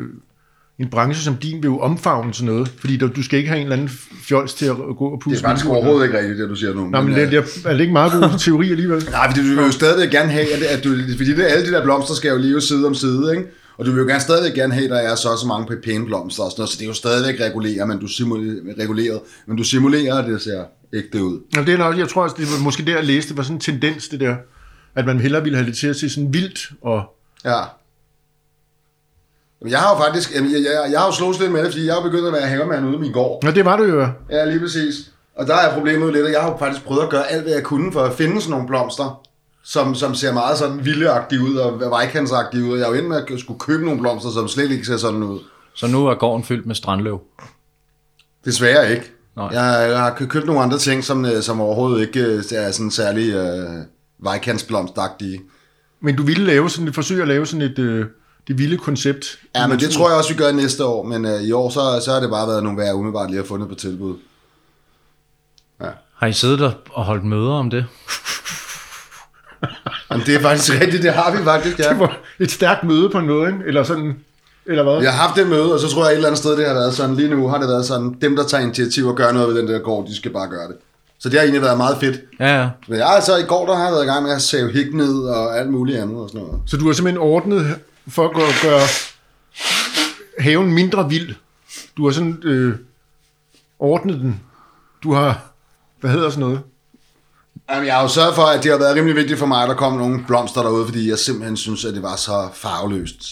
en branche som din vil jo omfavne sådan noget, fordi der, du skal ikke have en eller anden fjols til at gå og pusse. det er faktisk overhovedet ikke rigtigt, det du siger nu. Nej, men øh, det, det er, er det ikke meget god teori alligevel? Nej, fordi du vil jo stadigvæk gerne have, at, at du, fordi det, alle de der blomster skal jo leve side om side, ikke? Og du vil jo gerne stadigvæk gerne have, at der er så så mange pæne blomster og sådan noget, så det er jo stadigvæk reguleret, men du simulerer, reguleret, men du simulerer, at det ser ægte ud. Jamen, det er nok, jeg tror også, det var måske der, jeg læste, det var sådan en tendens, det der. at man hellere ville have det til at se sådan vildt og... Ja. Jamen, Jeg har jo faktisk, jamen, jeg, jeg, jeg har jo slået lidt med det, fordi jeg har begyndt at være havemand ude i min gård. Nå, det var du jo. Ja, lige præcis. Og der er problemet jo lidt, at jeg har jo faktisk prøvet at gøre alt, hvad jeg kunne for at finde sådan nogle blomster, som, som ser meget sådan vildeagtige ud og vejkantsagtige ud. Og jeg er jo endt med at skulle købe nogle blomster, som slet ikke ser sådan ud. Så nu er gården fyldt med strandløv. Desværre ikke. Nej. Jeg, jeg har kø- købt nogle andre ting, som, øh, som overhovedet ikke øh, er sådan særlig øh, vejkantsblomstagtige. Men du ville lave sådan et forsøg at lave sådan et øh, det vilde koncept. Ja, men det tror jeg også, vi gør næste år. Men øh, i år, så, så har det bare været nogle, jeg umiddelbart lige har fundet på tilbud. Har I siddet der og holdt møder om det? Jamen, det er faktisk rigtigt, det har vi faktisk, ja. Det var et stærkt møde på noget, eller sådan, eller hvad? Jeg har haft det møde, og så tror jeg et eller andet sted, det har været sådan, lige nu har det været sådan, dem der tager initiativ og gør noget ved den der gård, de skal bare gøre det. Så det har egentlig været meget fedt. Ja, ja. Men jeg altså i går, der har jeg været i gang med at save hik ned og alt muligt andet og sådan noget. Så du har simpelthen ordnet for at gøre, gøre haven mindre vild. Du har sådan øh, ordnet den. Du har, hvad hedder sådan noget? Jamen, jeg har jo sørget for, at det har været rimelig vigtigt for mig, at der kom nogle blomster derude, fordi jeg simpelthen synes, at det var så farveløst.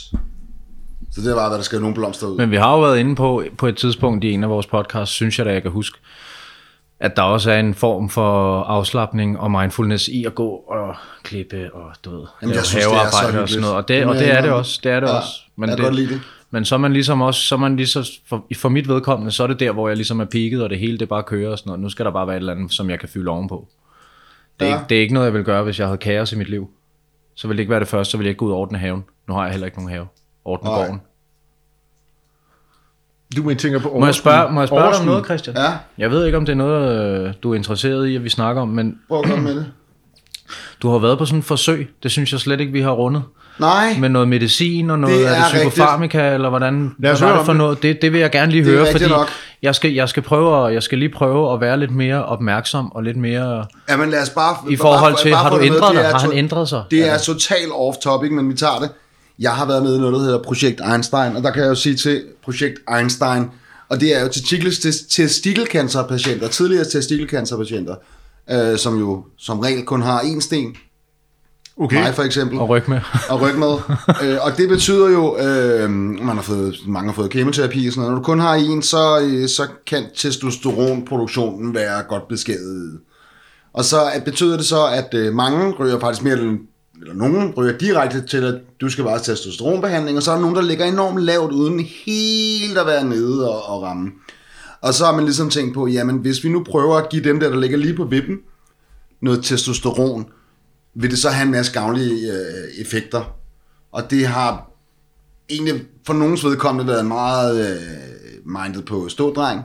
Så det var, hvad der skal nogle blomster ud. Men vi har jo været inde på, på et tidspunkt i en af vores podcasts, synes jeg da, jeg kan huske, at der også er en form for afslappning og mindfulness i at gå og klippe og du ved, Jamen, jeg synes, så havearbejde og sådan noget. Og det, og det er det også. Det er det Ja, også. Men, jeg det, godt lide det. men så er man ligesom også, så er man ligesom, for, for mit vedkommende, så er det der, hvor jeg ligesom er peaked, og det hele det bare kører og sådan noget. Nu skal der bare være et eller andet, som jeg kan fylde ovenpå. Det er, Ja. ikke, det er ikke noget, jeg vil gøre, hvis jeg havde kaos i mit liv. Så ville det ikke være det første, så ville jeg ikke gå ud og ordne haven. Nu har jeg heller ikke nogen have. Ordne Nej. gården. Du må tænker på Må jeg spørge, må jeg spørge dig om overskud. noget, Christian? Ja, Jeg ved ikke, om det er noget, øh, du er interesseret i, at vi snakker om, men prøv at komme med det. du har været på sådan et forsøg. Det synes jeg slet ikke, vi har rundet. Nej, Med noget medicin og noget, Det er det er psykofarmika, eller hvordan Lad os hvad det for det. noget? Det, det vil jeg gerne lige Det høre, rigtigt fordi nok. jeg skal, jeg, skal prøve, at- jeg skal lige prøve at være lidt mere opmærksom og lidt mere Jamen lad os bare... i forhold bare- til, bare har få du det ændret Det dig? Har han ændret sig? Det er totalt off-topic, men vi tager det. Jeg har været med i noget, der hedder Projekt Einstein, og der kan jeg jo sige til Projekt Einstein, og det er jo til testikelcancerpatienter, tidligere testikelcancerpatienter, øh, som jo som regel kun har én sten, Okay. mig for eksempel, Og ryg med. og ryg med. øh, og det betyder jo, øh, man har fået, mange har fået kemoterapi og sådan noget. Når du kun har en, så, øh, så kan testosteronproduktionen være godt beskadiget. Og så at betyder det så, at øh, mange ryger faktisk mere, eller nogen ryger direkte til, at du skal bare testosteronbehandling, og så er der nogen, der ligger enormt lavt, uden helt at være nede og, og ramme. Og så har man ligesom tænkt på, jamen hvis vi nu prøver at give dem der, der ligger lige på vippen, noget testosteron, vil det så have en masse gavnlige øh, effekter. Og det har egentlig for nogens vedkommende været meget øh, mindet på stådreng.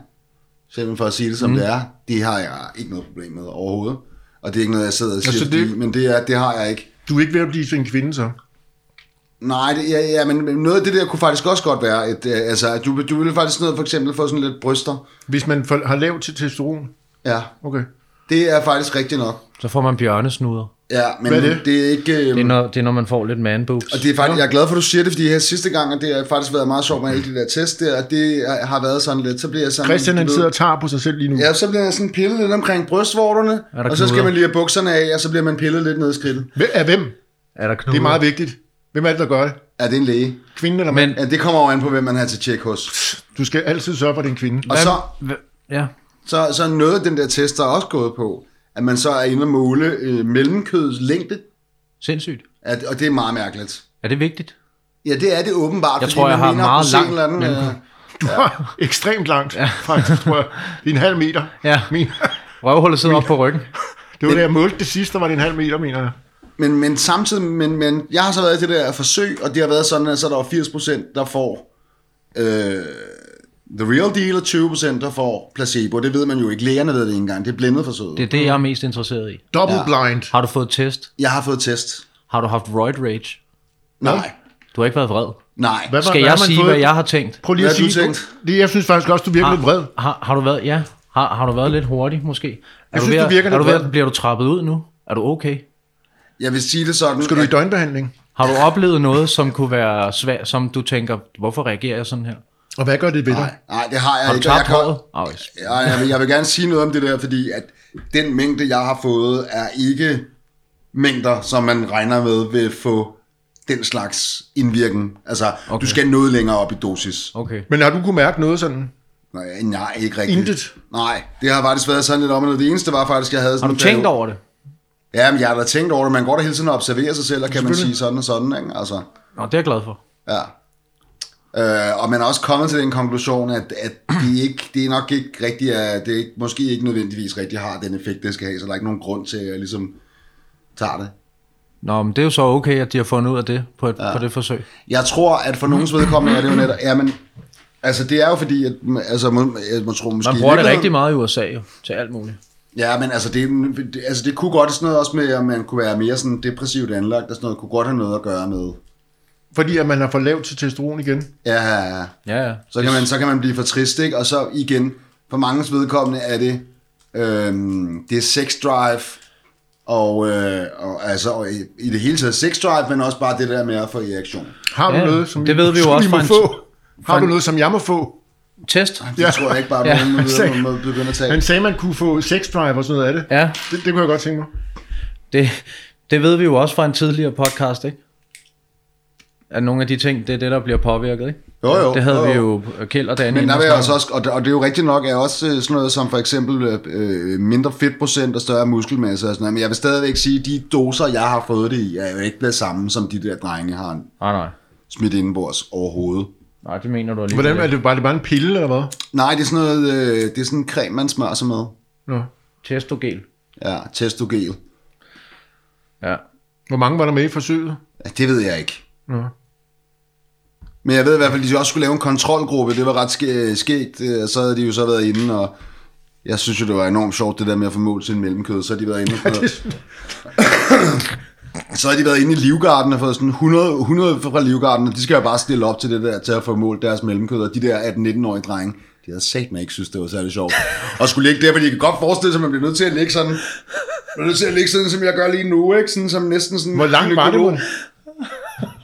Simpelthen for at sige det som mm. det er. Det har jeg ikke noget problem med overhovedet. Og det er ikke noget, jeg sidder og siger, Altså, altså, det- det... men det, er, det har jeg ikke. Du er ikke ved at blive til en kvinde, så? Nej, det, ja, ja, men noget af det der kunne faktisk også godt være, et, øh, altså, at du, du ville faktisk noget, for eksempel få sådan lidt bryster. Hvis man får- har lavt til testosteron? Ja, Okay. Det er faktisk rigtigt nok. Så får man bjørnesnuder. Ja, men Hvad er det? det er ikke... Øh, Det er, når, det er, når man får lidt man boobs. Og det er faktisk, jeg er glad for, at du siger det, fordi her sidste gang, og det har faktisk været meget sjovt med alle de der test der, og det har været sådan lidt, så bliver jeg sådan... Christian, han ved- sidder og tager på sig selv lige nu. Ja, så bliver jeg sådan pillet lidt omkring brystvorterne, Er og så skal man lige have bukserne af, og så bliver man pillet lidt ned i skridtet. Hvem- Af hvem? er der knuder? Det er meget vigtigt. Hvem er det, der gør det? Er det en læge? Kvinden eller mand? Men, Ja, det kommer jo an på, hvem man har til tjek hos. Du skal altid sørge for, at det er en kvinde. Og så, ja. Så, så er noget af den der test, der er også gået på, at man så er inde og måle øh, mellemkødets længde, Sindssygt. at, og det er meget mærkeligt. Er det vigtigt? Ja, det er det åbenbart, Jeg tror, jeg har meget langt eller anden, øh, Du har ekstremt langt, faktisk, tror jeg. Det er en halv meter. Ja. Min, Røvhullet sidder op på ryggen. det var da jeg målte det sidste, der var det en halv meter, mener jeg. Men, men samtidig, men, men jeg har så været i det der forsøg, og det har været sådan, at så er der var 80%, der får øh, the real deal, og 20% der får placebo. Det ved man jo ikke. Lægerne ved det ikke engang. Det er blindet forsøget. Det er det, jeg er mest interesseret i. Double Ja. blind. Har du fået test? Jeg har fået test. Har du haft roid rage? Nej. Du har ikke været vred. Nej. Hvad, Skal hvad jeg har sige, fået? hvad jeg har tænkt? Prøv lige Hvad at har du sige. tænkt? Det, jeg synes faktisk også, du virker lidt vred. Har, har du været, ja, har, har du været lidt hurtig måske? Er Jeg du synes, ved, du virker er du lidt ved, vred. at- Bliver du trappet ud nu? Er du okay? Jeg vil sige det sådan. Skal du i døgnbehandling? Har du oplevet noget, som kunne være svært, som du tænker, hvorfor reagerer jeg sådan her? Og hvad gør det ved dig? Nej, nej, det har jeg Har du ikke. jeg, kan-. Ja, jeg, vil, jeg vil gerne sige noget om det der, fordi at den mængde, jeg har fået, er ikke mængder, som man regner med vil få den slags indvirken. Altså, okay. Du skal noget længere op i dosis. Okay. Men har du kunne mærke noget sådan? Nej, nej ikke rigtigt. Intet? Nej, det har faktisk været sådan lidt om, og det eneste var faktisk, at jeg havde Har sådan du en tænkt periode- over det? Ja, men jeg har da tænkt over det. Man går da hele tiden og observerer sig selv, og kan man sige sådan og sådan, ikke? Altså, Nå, det er jeg glad for. ja. Øh, og man er også kommet til den konklusion, at, at det, ikke, det er nok ikke rigtigt, at det ikke, måske ikke nødvendigvis rigtig har den effekt, det skal have, så der er ikke nogen grund til, at jeg ligesom tager det. Nå, men det er jo så okay, at de har fundet ud af det på, et, ja. på det forsøg. Jeg tror, at for nogens vedkommende er det jo netop, ja, men, altså det er jo fordi, at, altså, man, jeg må tro måske... Man bruger det rigtig meget i USA jo, til alt muligt. Ja, men altså det, det- altså det kunne godt sådan noget også med, at man kunne være mere sådan depressivt anlagt og sådan noget, kunne godt have noget at gøre med. Fordi at man har for lavt til testosteron igen? Ja, ja, ja. Ja, ja. Så kan, man, så kan man blive for trist, ikke? Og så igen, for manges vedkommende er det, øhm, det er sex drive, og, øh, og altså og i, i det hele taget sex drive, men også bare det der med at få erektion. Har du Ja, noget, som, det ved vi jo som også I må fra en- få? Har du noget, som jeg må få? Test? Det ja. tror jeg ikke bare, Ja. ja. nogen Han sagde- må, må begynde at tage. Han sagde, man kunne få sex drive og sådan noget af det. Ja, Det, det kunne jeg godt tænke mig. det, det ved vi jo også fra en tidligere podcast, ikke? At nogle af de ting, det er det, der bliver påvirket, ikke? Jo, jo, Det havde jo, vi jo. jo Kjeld og Danny. Men der vil og jeg snakke også, også og, det, og det er jo rigtigt nok, er også øh, sådan noget som for eksempel øh, mindre fedtprocent og større muskelmasse og sådan noget, men jeg vil stadigvæk sige, at de doser, jeg har fået det i, er jo ikke det samme, som de der drenge har. Nej, nej. smidt indenbords overhovedet. Nej, det mener du alligevel. Hvordan er det bare, det bare en pille, eller hvad? Nej, det er sådan noget, øh, det er sådan en creme, man smører sig med. Nå. Testogel. Ja, testogel. Ja. Hvor mange var der med i forsøget? Ja, det ved jeg ikke. Nå. Men jeg ved i hvert fald, at de også skulle lave en kontrolgruppe. Det var ret sk- skægt. Øh, Så havde de jo så været inde, og jeg synes jo, det var enormt sjovt, det der med at få mål til en mellemkød. Så har de været inde, og så har de været inde i Livgarden og fået sådan 100, 100 fra Livgarden, og de skal jo bare stille op til det der, til at få målt deres mellemkød. Og de der 18-19-årige drenge, de havde sagt mig ikke synes, det var særlig sjovt. Og skulle ligge der, fordi de kan godt forestille sig, at man bliver nødt til at ligge sådan, man bliver nødt til at ligge sådan, som jeg gør lige nu, ikke? Sådan, som næsten sådan... Hvor langt var det?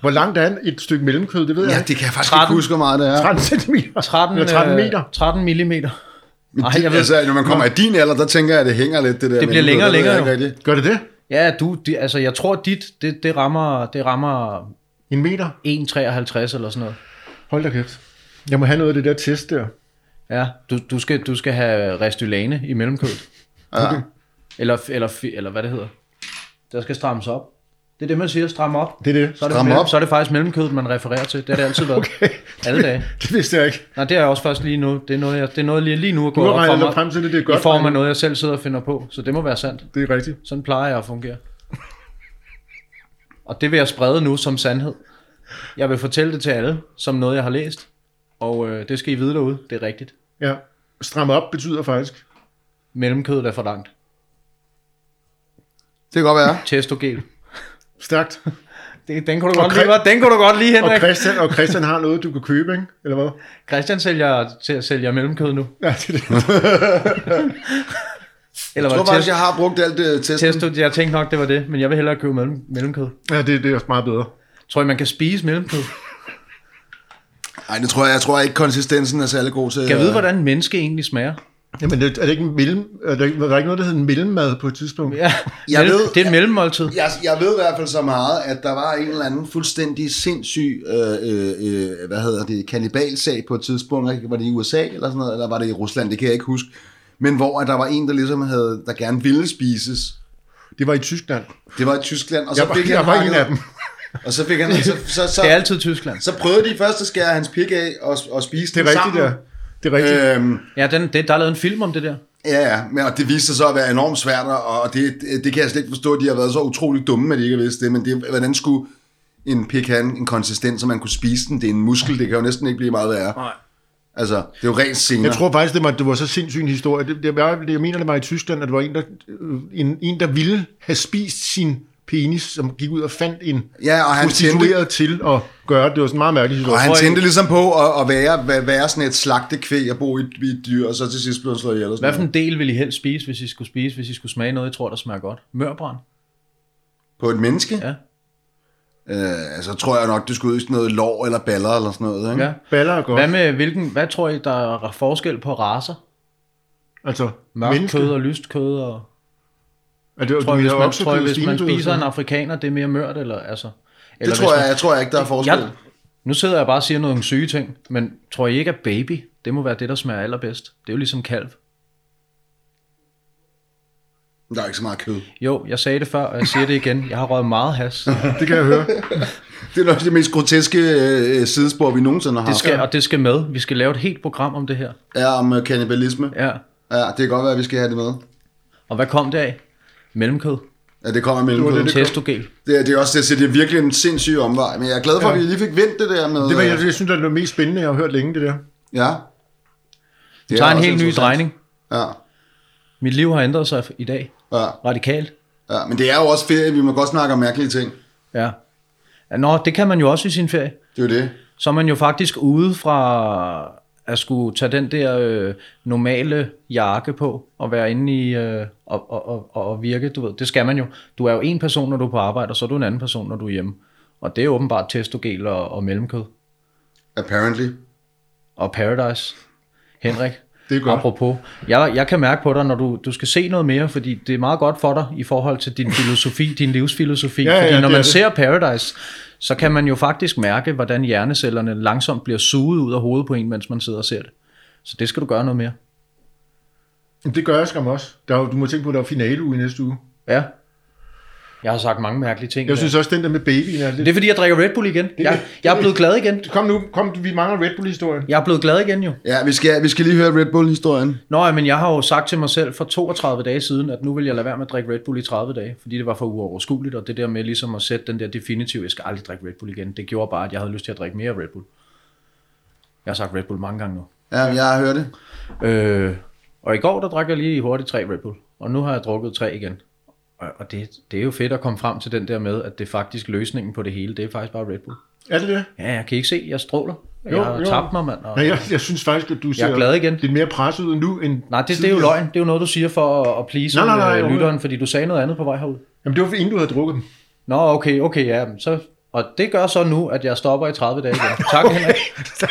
Hvor langt er et stykke mellemkød? Det ved jeg Ja, ikke. det kan jeg faktisk 13. ikke huske, hvor meget det er. 13 cm. 13, Eller 13 øh, meter. 13 millimeter. Men Ej, din, jeg ved- altså, når man kommer i din alder, der tænker jeg, at det hænger lidt, det der. Det bliver længere og jeg længere, jo. rigtigt. Gør det det? Ja, du, de, altså jeg tror dit, det, det rammer, det rammer En meter? 1,53 eller sådan noget. Hold da kæft. Jeg må have noget af det der test der. Ja, du, du, skal, du skal have Restylane i mellemkødet. Ja. Eller, eller, eller hvad det hedder. Der skal strammes op. Det er det, man siger, stramme op. Det er det. Så er det, Stram mellem, op. så er det faktisk mellemkødet, man refererer til. Det har det altid været. Okay. Alle dage. Det vidste jeg ikke. Nej, det er jeg også først lige nu. Det er noget, jeg, det er noget lige, lige nu at gå op for frem til det, det er godt. I form af noget, jeg selv sidder og finder på. Så det må være sandt. Det er rigtigt. Sådan plejer jeg at fungere. Og det vil jeg sprede nu som sandhed. Jeg vil fortælle det til alle, som noget, jeg har læst. Og øh, det skal I vide derude. Det er rigtigt. Ja. Stramme op betyder faktisk. Mellemkødet er for langt. Det kan godt være. Testogel. Stærkt. Det, den, kunne du Og godt lide, Chri- hva'? den kunne du godt lide, Og Henrik. Christian, og Christian har noget, du kan købe, ikke? Eller hvad? Christian sælger, til- sælger mellemkød nu. Ja, det er det. Eller Jeg tror faktisk, jeg har brugt alt det testen. testo? Jeg tænkte nok, det var det. Men jeg vil hellere købe mellem, mellemkød. Ja, det, det er også meget bedre. Tror I, man kan spise mellemkød? Nej, det tror jeg, jeg tror ikke, konsistensen er særlig god til. Kan jeg vide, hvordan en menneske egentlig smager? Jamen, det, er det ikke en mellem... Er der, ikke- var der ikke noget, der hedder en mellemmad på et tidspunkt? Ja, Jeg ved- det er et mellemmåltid. Jeg, jeg ved i hvert fald så meget, at der var en eller anden fuldstændig sindssyg, øh, øh, øh, hvad hedder det, kanibalsag på et tidspunkt. Ikke? Var det i USA eller sådan noget, eller var det i Rusland? Det kan jeg ikke huske. Men hvor at der var en, der ligesom havde, der gerne ville spises. Det var i Tyskland. Det var i Tyskland, og så Jeg fik jeg han var en af dem. Og så fik han, så, så, så, Det er altid Tyskland. så prøvede de først at skære hans pik af og, og spise Det er den rigtigt, sammen. ja. Det er rigtigt. Øhm, Ja, den, det, der er lavet en film om det der. Ja, ja, men og det viste sig så at være enormt svært, og det, det, kan jeg slet ikke forstå, at de har været så utroligt dumme, at de ikke har vidst det, men det, hvordan skulle en have en en konsistens, så man kunne spise den? Det er en muskel, det kan jo næsten ikke blive meget værre. Nej. Altså, det er jo rent senere. Jeg tror faktisk, det var, det var så sindssyg en historie. Det, det, var, det, jeg mener, det var i Tyskland, at der var en der, en, en, der ville have spist sin penis, som gik ud og fandt en Ja, og han tændte, til at gøre det. Det var sådan en meget mærkelig historie. og han tændte ligesom på at, at være, være, være sådan et slagtekvæg og bo i, et- i et dyr, og så til sidst blev han slået ihjel. Hvad for en del vil I helst spise, hvis I skulle spise, hvis I skulle smage noget, I tror, der smager godt? Mørbrand? På et menneske? Ja. Øh, altså, tror jeg nok, det skulle ud i sådan noget lår eller baller eller sådan noget, ikke? ja. Baller er godt. Hvad med hvilken, hvad tror I, der er forskel på raser? Altså, Mørkt menneske. kød og lyst kød og... Er det, Tror jeg, hvis man, tror jeg, hvis man spiser en afrikaner, det er mere mørt, eller altså... Det Eller tror hvis jeg, man- jeg tror jeg ikke, der er forskel. Jeg, nu sidder jeg bare og siger nogle syge ting, men tror I ikke, at baby, det må være det, der smager allerbedst? Det er jo ligesom kalv. Der er ikke så meget kød. Jo, jeg sagde det før, og jeg siger det igen. Jeg har røget meget has. Det kan jeg høre. Det er nok det mest groteske øh, sidespor, vi nogensinde har Det skal, og det skal med. Vi skal lave et helt program om det her. Er om øh, kannibalisme. Ja. Ja, det kan godt være, at vi skal have det med. Og hvad kom det af? Mellemkød. Ja, det kommer mellem Det det, det, det- Testogel. det, er, det er også det, det er virkelig en sindssyg omvej. Men jeg er glad for, Ja. at vi lige fik vendt det der med... Det var, jeg, øh, jeg synes, det er det mest spændende, jeg har hørt længe, det der. Ja. Det tager en helt ny drejning. Ja, Mit liv har ændret sig i dag. ja, Radikalt. ja. Men det er jo også ferie. Vi må godt snakke om mærkelige ting. Ja. Ja, Nå, det kan man jo også i sin ferie. Det er jo det. Så er man jo faktisk ude fra at skulle tage den der øh, normale jakke på og være inde i øh, og, og, og, og virke, du ved, det skal man jo. Du er jo en person, når du er på arbejde, og så er du en anden person, når du er hjemme. Og det er åbenbart testogel og, og mellemkød. Apparently. Og Paradise. Henrik, Det er godt. apropos. Jeg, jeg kan mærke på dig, når du, du skal se noget mere, fordi det er meget godt for dig i forhold til din filosofi, din livsfilosofi. Ja, ja, fordi når man det. ser Paradise, så kan man jo faktisk mærke, hvordan hjernecellerne langsomt bliver suget ud af hovedet på en, mens man sidder og ser det. Så det skal du gøre noget mere. Det gør jeg skam også. Der er, du må tænke på, at der er finale uge i næste uge. Ja. Jeg har sagt mange mærkelige ting. Jeg synes også, den der med babyen er lidt... det er fordi, jeg drikker Red Bull igen. Jeg, jeg er blevet glad igen. Kom nu, kom, vi mangler Red Bull-historien. Jeg er blevet glad igen jo. Ja, vi skal, vi skal lige høre Red Bull-historien. Nå, ja, men jeg har jo sagt til mig selv for 32 dage siden, at nu vil jeg lade være med at drikke Red Bull i 30 dage, fordi det var for uoverskueligt, og det der med ligesom at sætte den der definitiv, jeg skal aldrig drikke Red Bull igen, det gjorde bare, at jeg havde lyst til at drikke mere Red Bull. Jeg har sagt Red Bull mange gange nu. Ja, jeg har hørt det. Øh, og i går, der drak jeg lige hurtigt tre Red Bull, og nu har jeg drukket tre igen. Og, og det, det er jo fedt at komme frem til den der med, at det er faktisk løsningen på det hele, det er faktisk bare Red Bull. Er det det? Ja, jeg kan ikke se, jeg stråler. Jo, jeg har jo. tabt mig, mand. Og, Nej, jeg, jeg synes faktisk, at du ser glad igen. lidt mere presset ud nu end Nej, det, det er jo løgn. Det er jo noget, du siger for at, at please Nej, nej, nej, øh, overhovedet. lytteren, fordi du sagde noget andet på vej herud. Jamen, det var inden du havde drukket dem. Nå, okay, okay, ja. Så, og det gør så nu, at jeg stopper i 30 dage igen. Tak, Henrik.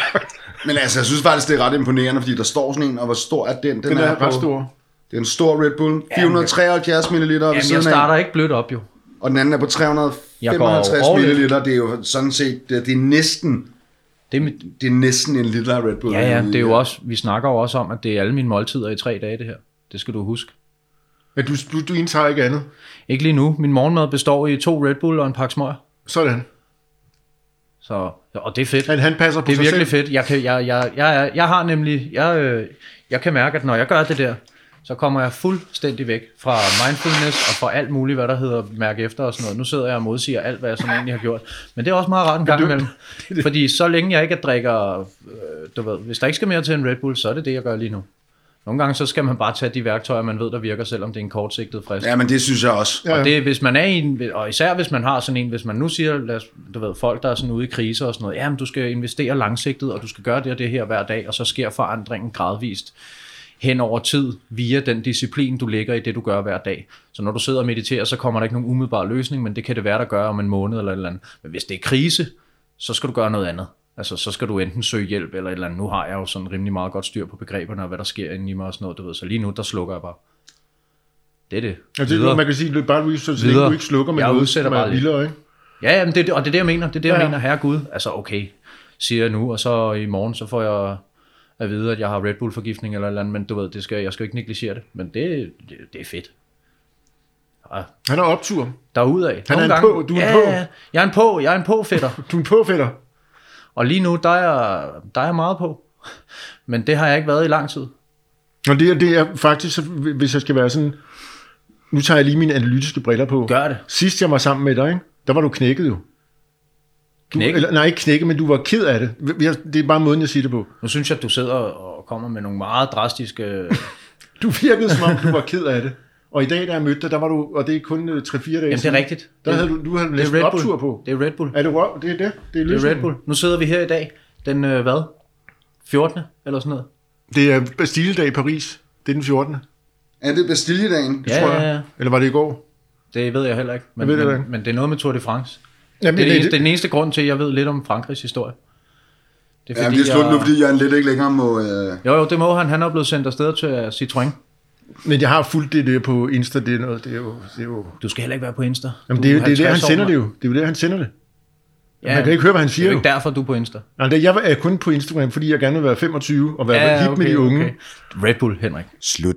Men altså, jeg synes faktisk, det er ret imponerende, fordi der står sådan en, og hvor stor er den? Den, Den er på, ret stor. Det er en stor Red Bull. 473 ml ved Jamen, jeg siden starter af. ikke blødt op, jo. Og den anden er på Jeg går 355 all in. ml. Det er jo sådan set, det, det er næsten, Det er, mit, det er næsten en liter Red Bull. ja, ja, det er jo også, vi snakker jo også om, at det er alle mine måltider i tre dage, det her. Det skal du huske. Men du, du, du indtager ikke andet. Ikke lige nu. Min morgenmad består i to Red Bull og en pakke smør. Sådan. Så, og det er fedt. Han, han passer på Det er sig virkelig selv. fedt. Jeg, kan, jeg, jeg, jeg, jeg, jeg har nemlig, jeg, øh, jeg kan mærke, at når jeg gør det der, så kommer jeg fuldstændig væk fra mindfulness og fra alt muligt, hvad der hedder mærke efter og sådan noget. Nu sidder jeg og modsiger alt, hvad jeg sådan egentlig har gjort. Men det er også meget rart en gang imellem. Fordi så længe jeg ikke drikker, øh, du ved, hvis der ikke skal mere til en Red Bull, så er det det, jeg gør lige nu. Nogle gange så skal man bare tage de værktøjer, man ved, der virker, selvom det er en kortsigtet frist. Ja, men det synes jeg også. Ja. Og det, hvis man er i en, og især hvis man har sådan en, hvis man nu siger, lad os, du ved, folk der er sådan ude i kriser og sådan noget, jamen du skal investere langsigtet, og du skal gøre det og det her hver dag, og så sker forandringen gradvist hen over tid via den disciplin, du lægger i det, du gør hver dag. Så når du sidder og mediterer, så kommer der ikke nogen umiddelbar løsning, men det kan det være, der gør om en måned eller et eller andet. Men hvis det er krise, så skal du gøre noget andet. Altså, så skal du enten søge hjælp eller et eller andet. Nu har jeg jo sådan rimelig meget godt styr på begreberne og hvad der sker inde i mig og sådan noget, du ved. Så lige nu, der slukker jeg bare. Det er det. Altså, Videre. man kan sige, er bare længe Videre. du ikke slukker med Jeg noget, udsætter er bare vildere, ikke? Ja, jamen det, og det er det, jeg mener. Det er det, jeg Ja, mener. Herre Gud, altså okay, siger jeg nu, og så i morgen, så får jeg at vide, at jeg har Red Bull-forgiftning eller eller andet, men du ved, det skal, jeg skal ikke negligere det. Men det, det, det er fedt. Og Han er optur. derudad. Han er en gange- på, du er en ja, på. ja, Jeg er en på, jeg er en på-fætter. Du er en påfætter. og lige nu, der er, der er meget på. Men det har jeg ikke været i lang tid. Og det, er- det er faktisk, hvis jeg skal være sådan... Nu tager jeg lige mine analytiske briller på. Gør det. Sidst jeg var sammen med dig, ikke? der var du knækket jo. Du, Knækket? Eller, nej, ikke knækket, men du var ked af det. Det er bare måden, jeg siger det på. Nu synes jeg, at du sidder og kommer med nogle meget drastiske... Du virkede som om, du var ked af det. Og i dag, da jeg mødte dig, der var du, og det er kun øh, 3-4 dage Jamen, det er siden, rigtigt. Der Det- havde du, du havde Det næsten er Red optur Bull. på. Det er Red Bull. Er det, det er det? Det er, Det er. Red Bull. Nu sidder vi her i dag, den øh, hvad? 14. eller sådan noget. Det er Bastille-dag i Paris. Det er den 14. Er det Bastilledagen? Ja, tror jeg. ja, ja. Eller var det i går? Det ved jeg heller ikke. Men, Jeg ved det men, ikke. men det er noget med Tour de France. Jamen, Det er, det, eneste, det er den eneste grund til, at jeg ved lidt om Frankrigs historie. Det Ja, det er slut nu, fordi jeg lidt ikke længere må... Øh... Jo, jo, det må han. Han er blevet sendt afsted til uh, Citroën. Men jeg har fulgt det der på Insta, det er noget, det er jo... Det er jo Du skal heller ikke være på Insta. Jamen, det er jo det, er der, han 50 år, sender det jo. Det er jo der, han sender det. Ja, Man kan ikke høre, hvad han det er siger jo ikke derfor, du er på Insta. Nej, det- jeg er kun på Instagram, fordi jeg gerne vil være 25 og være Ja, hip med de unge. Red Bull, Henrik. Slut.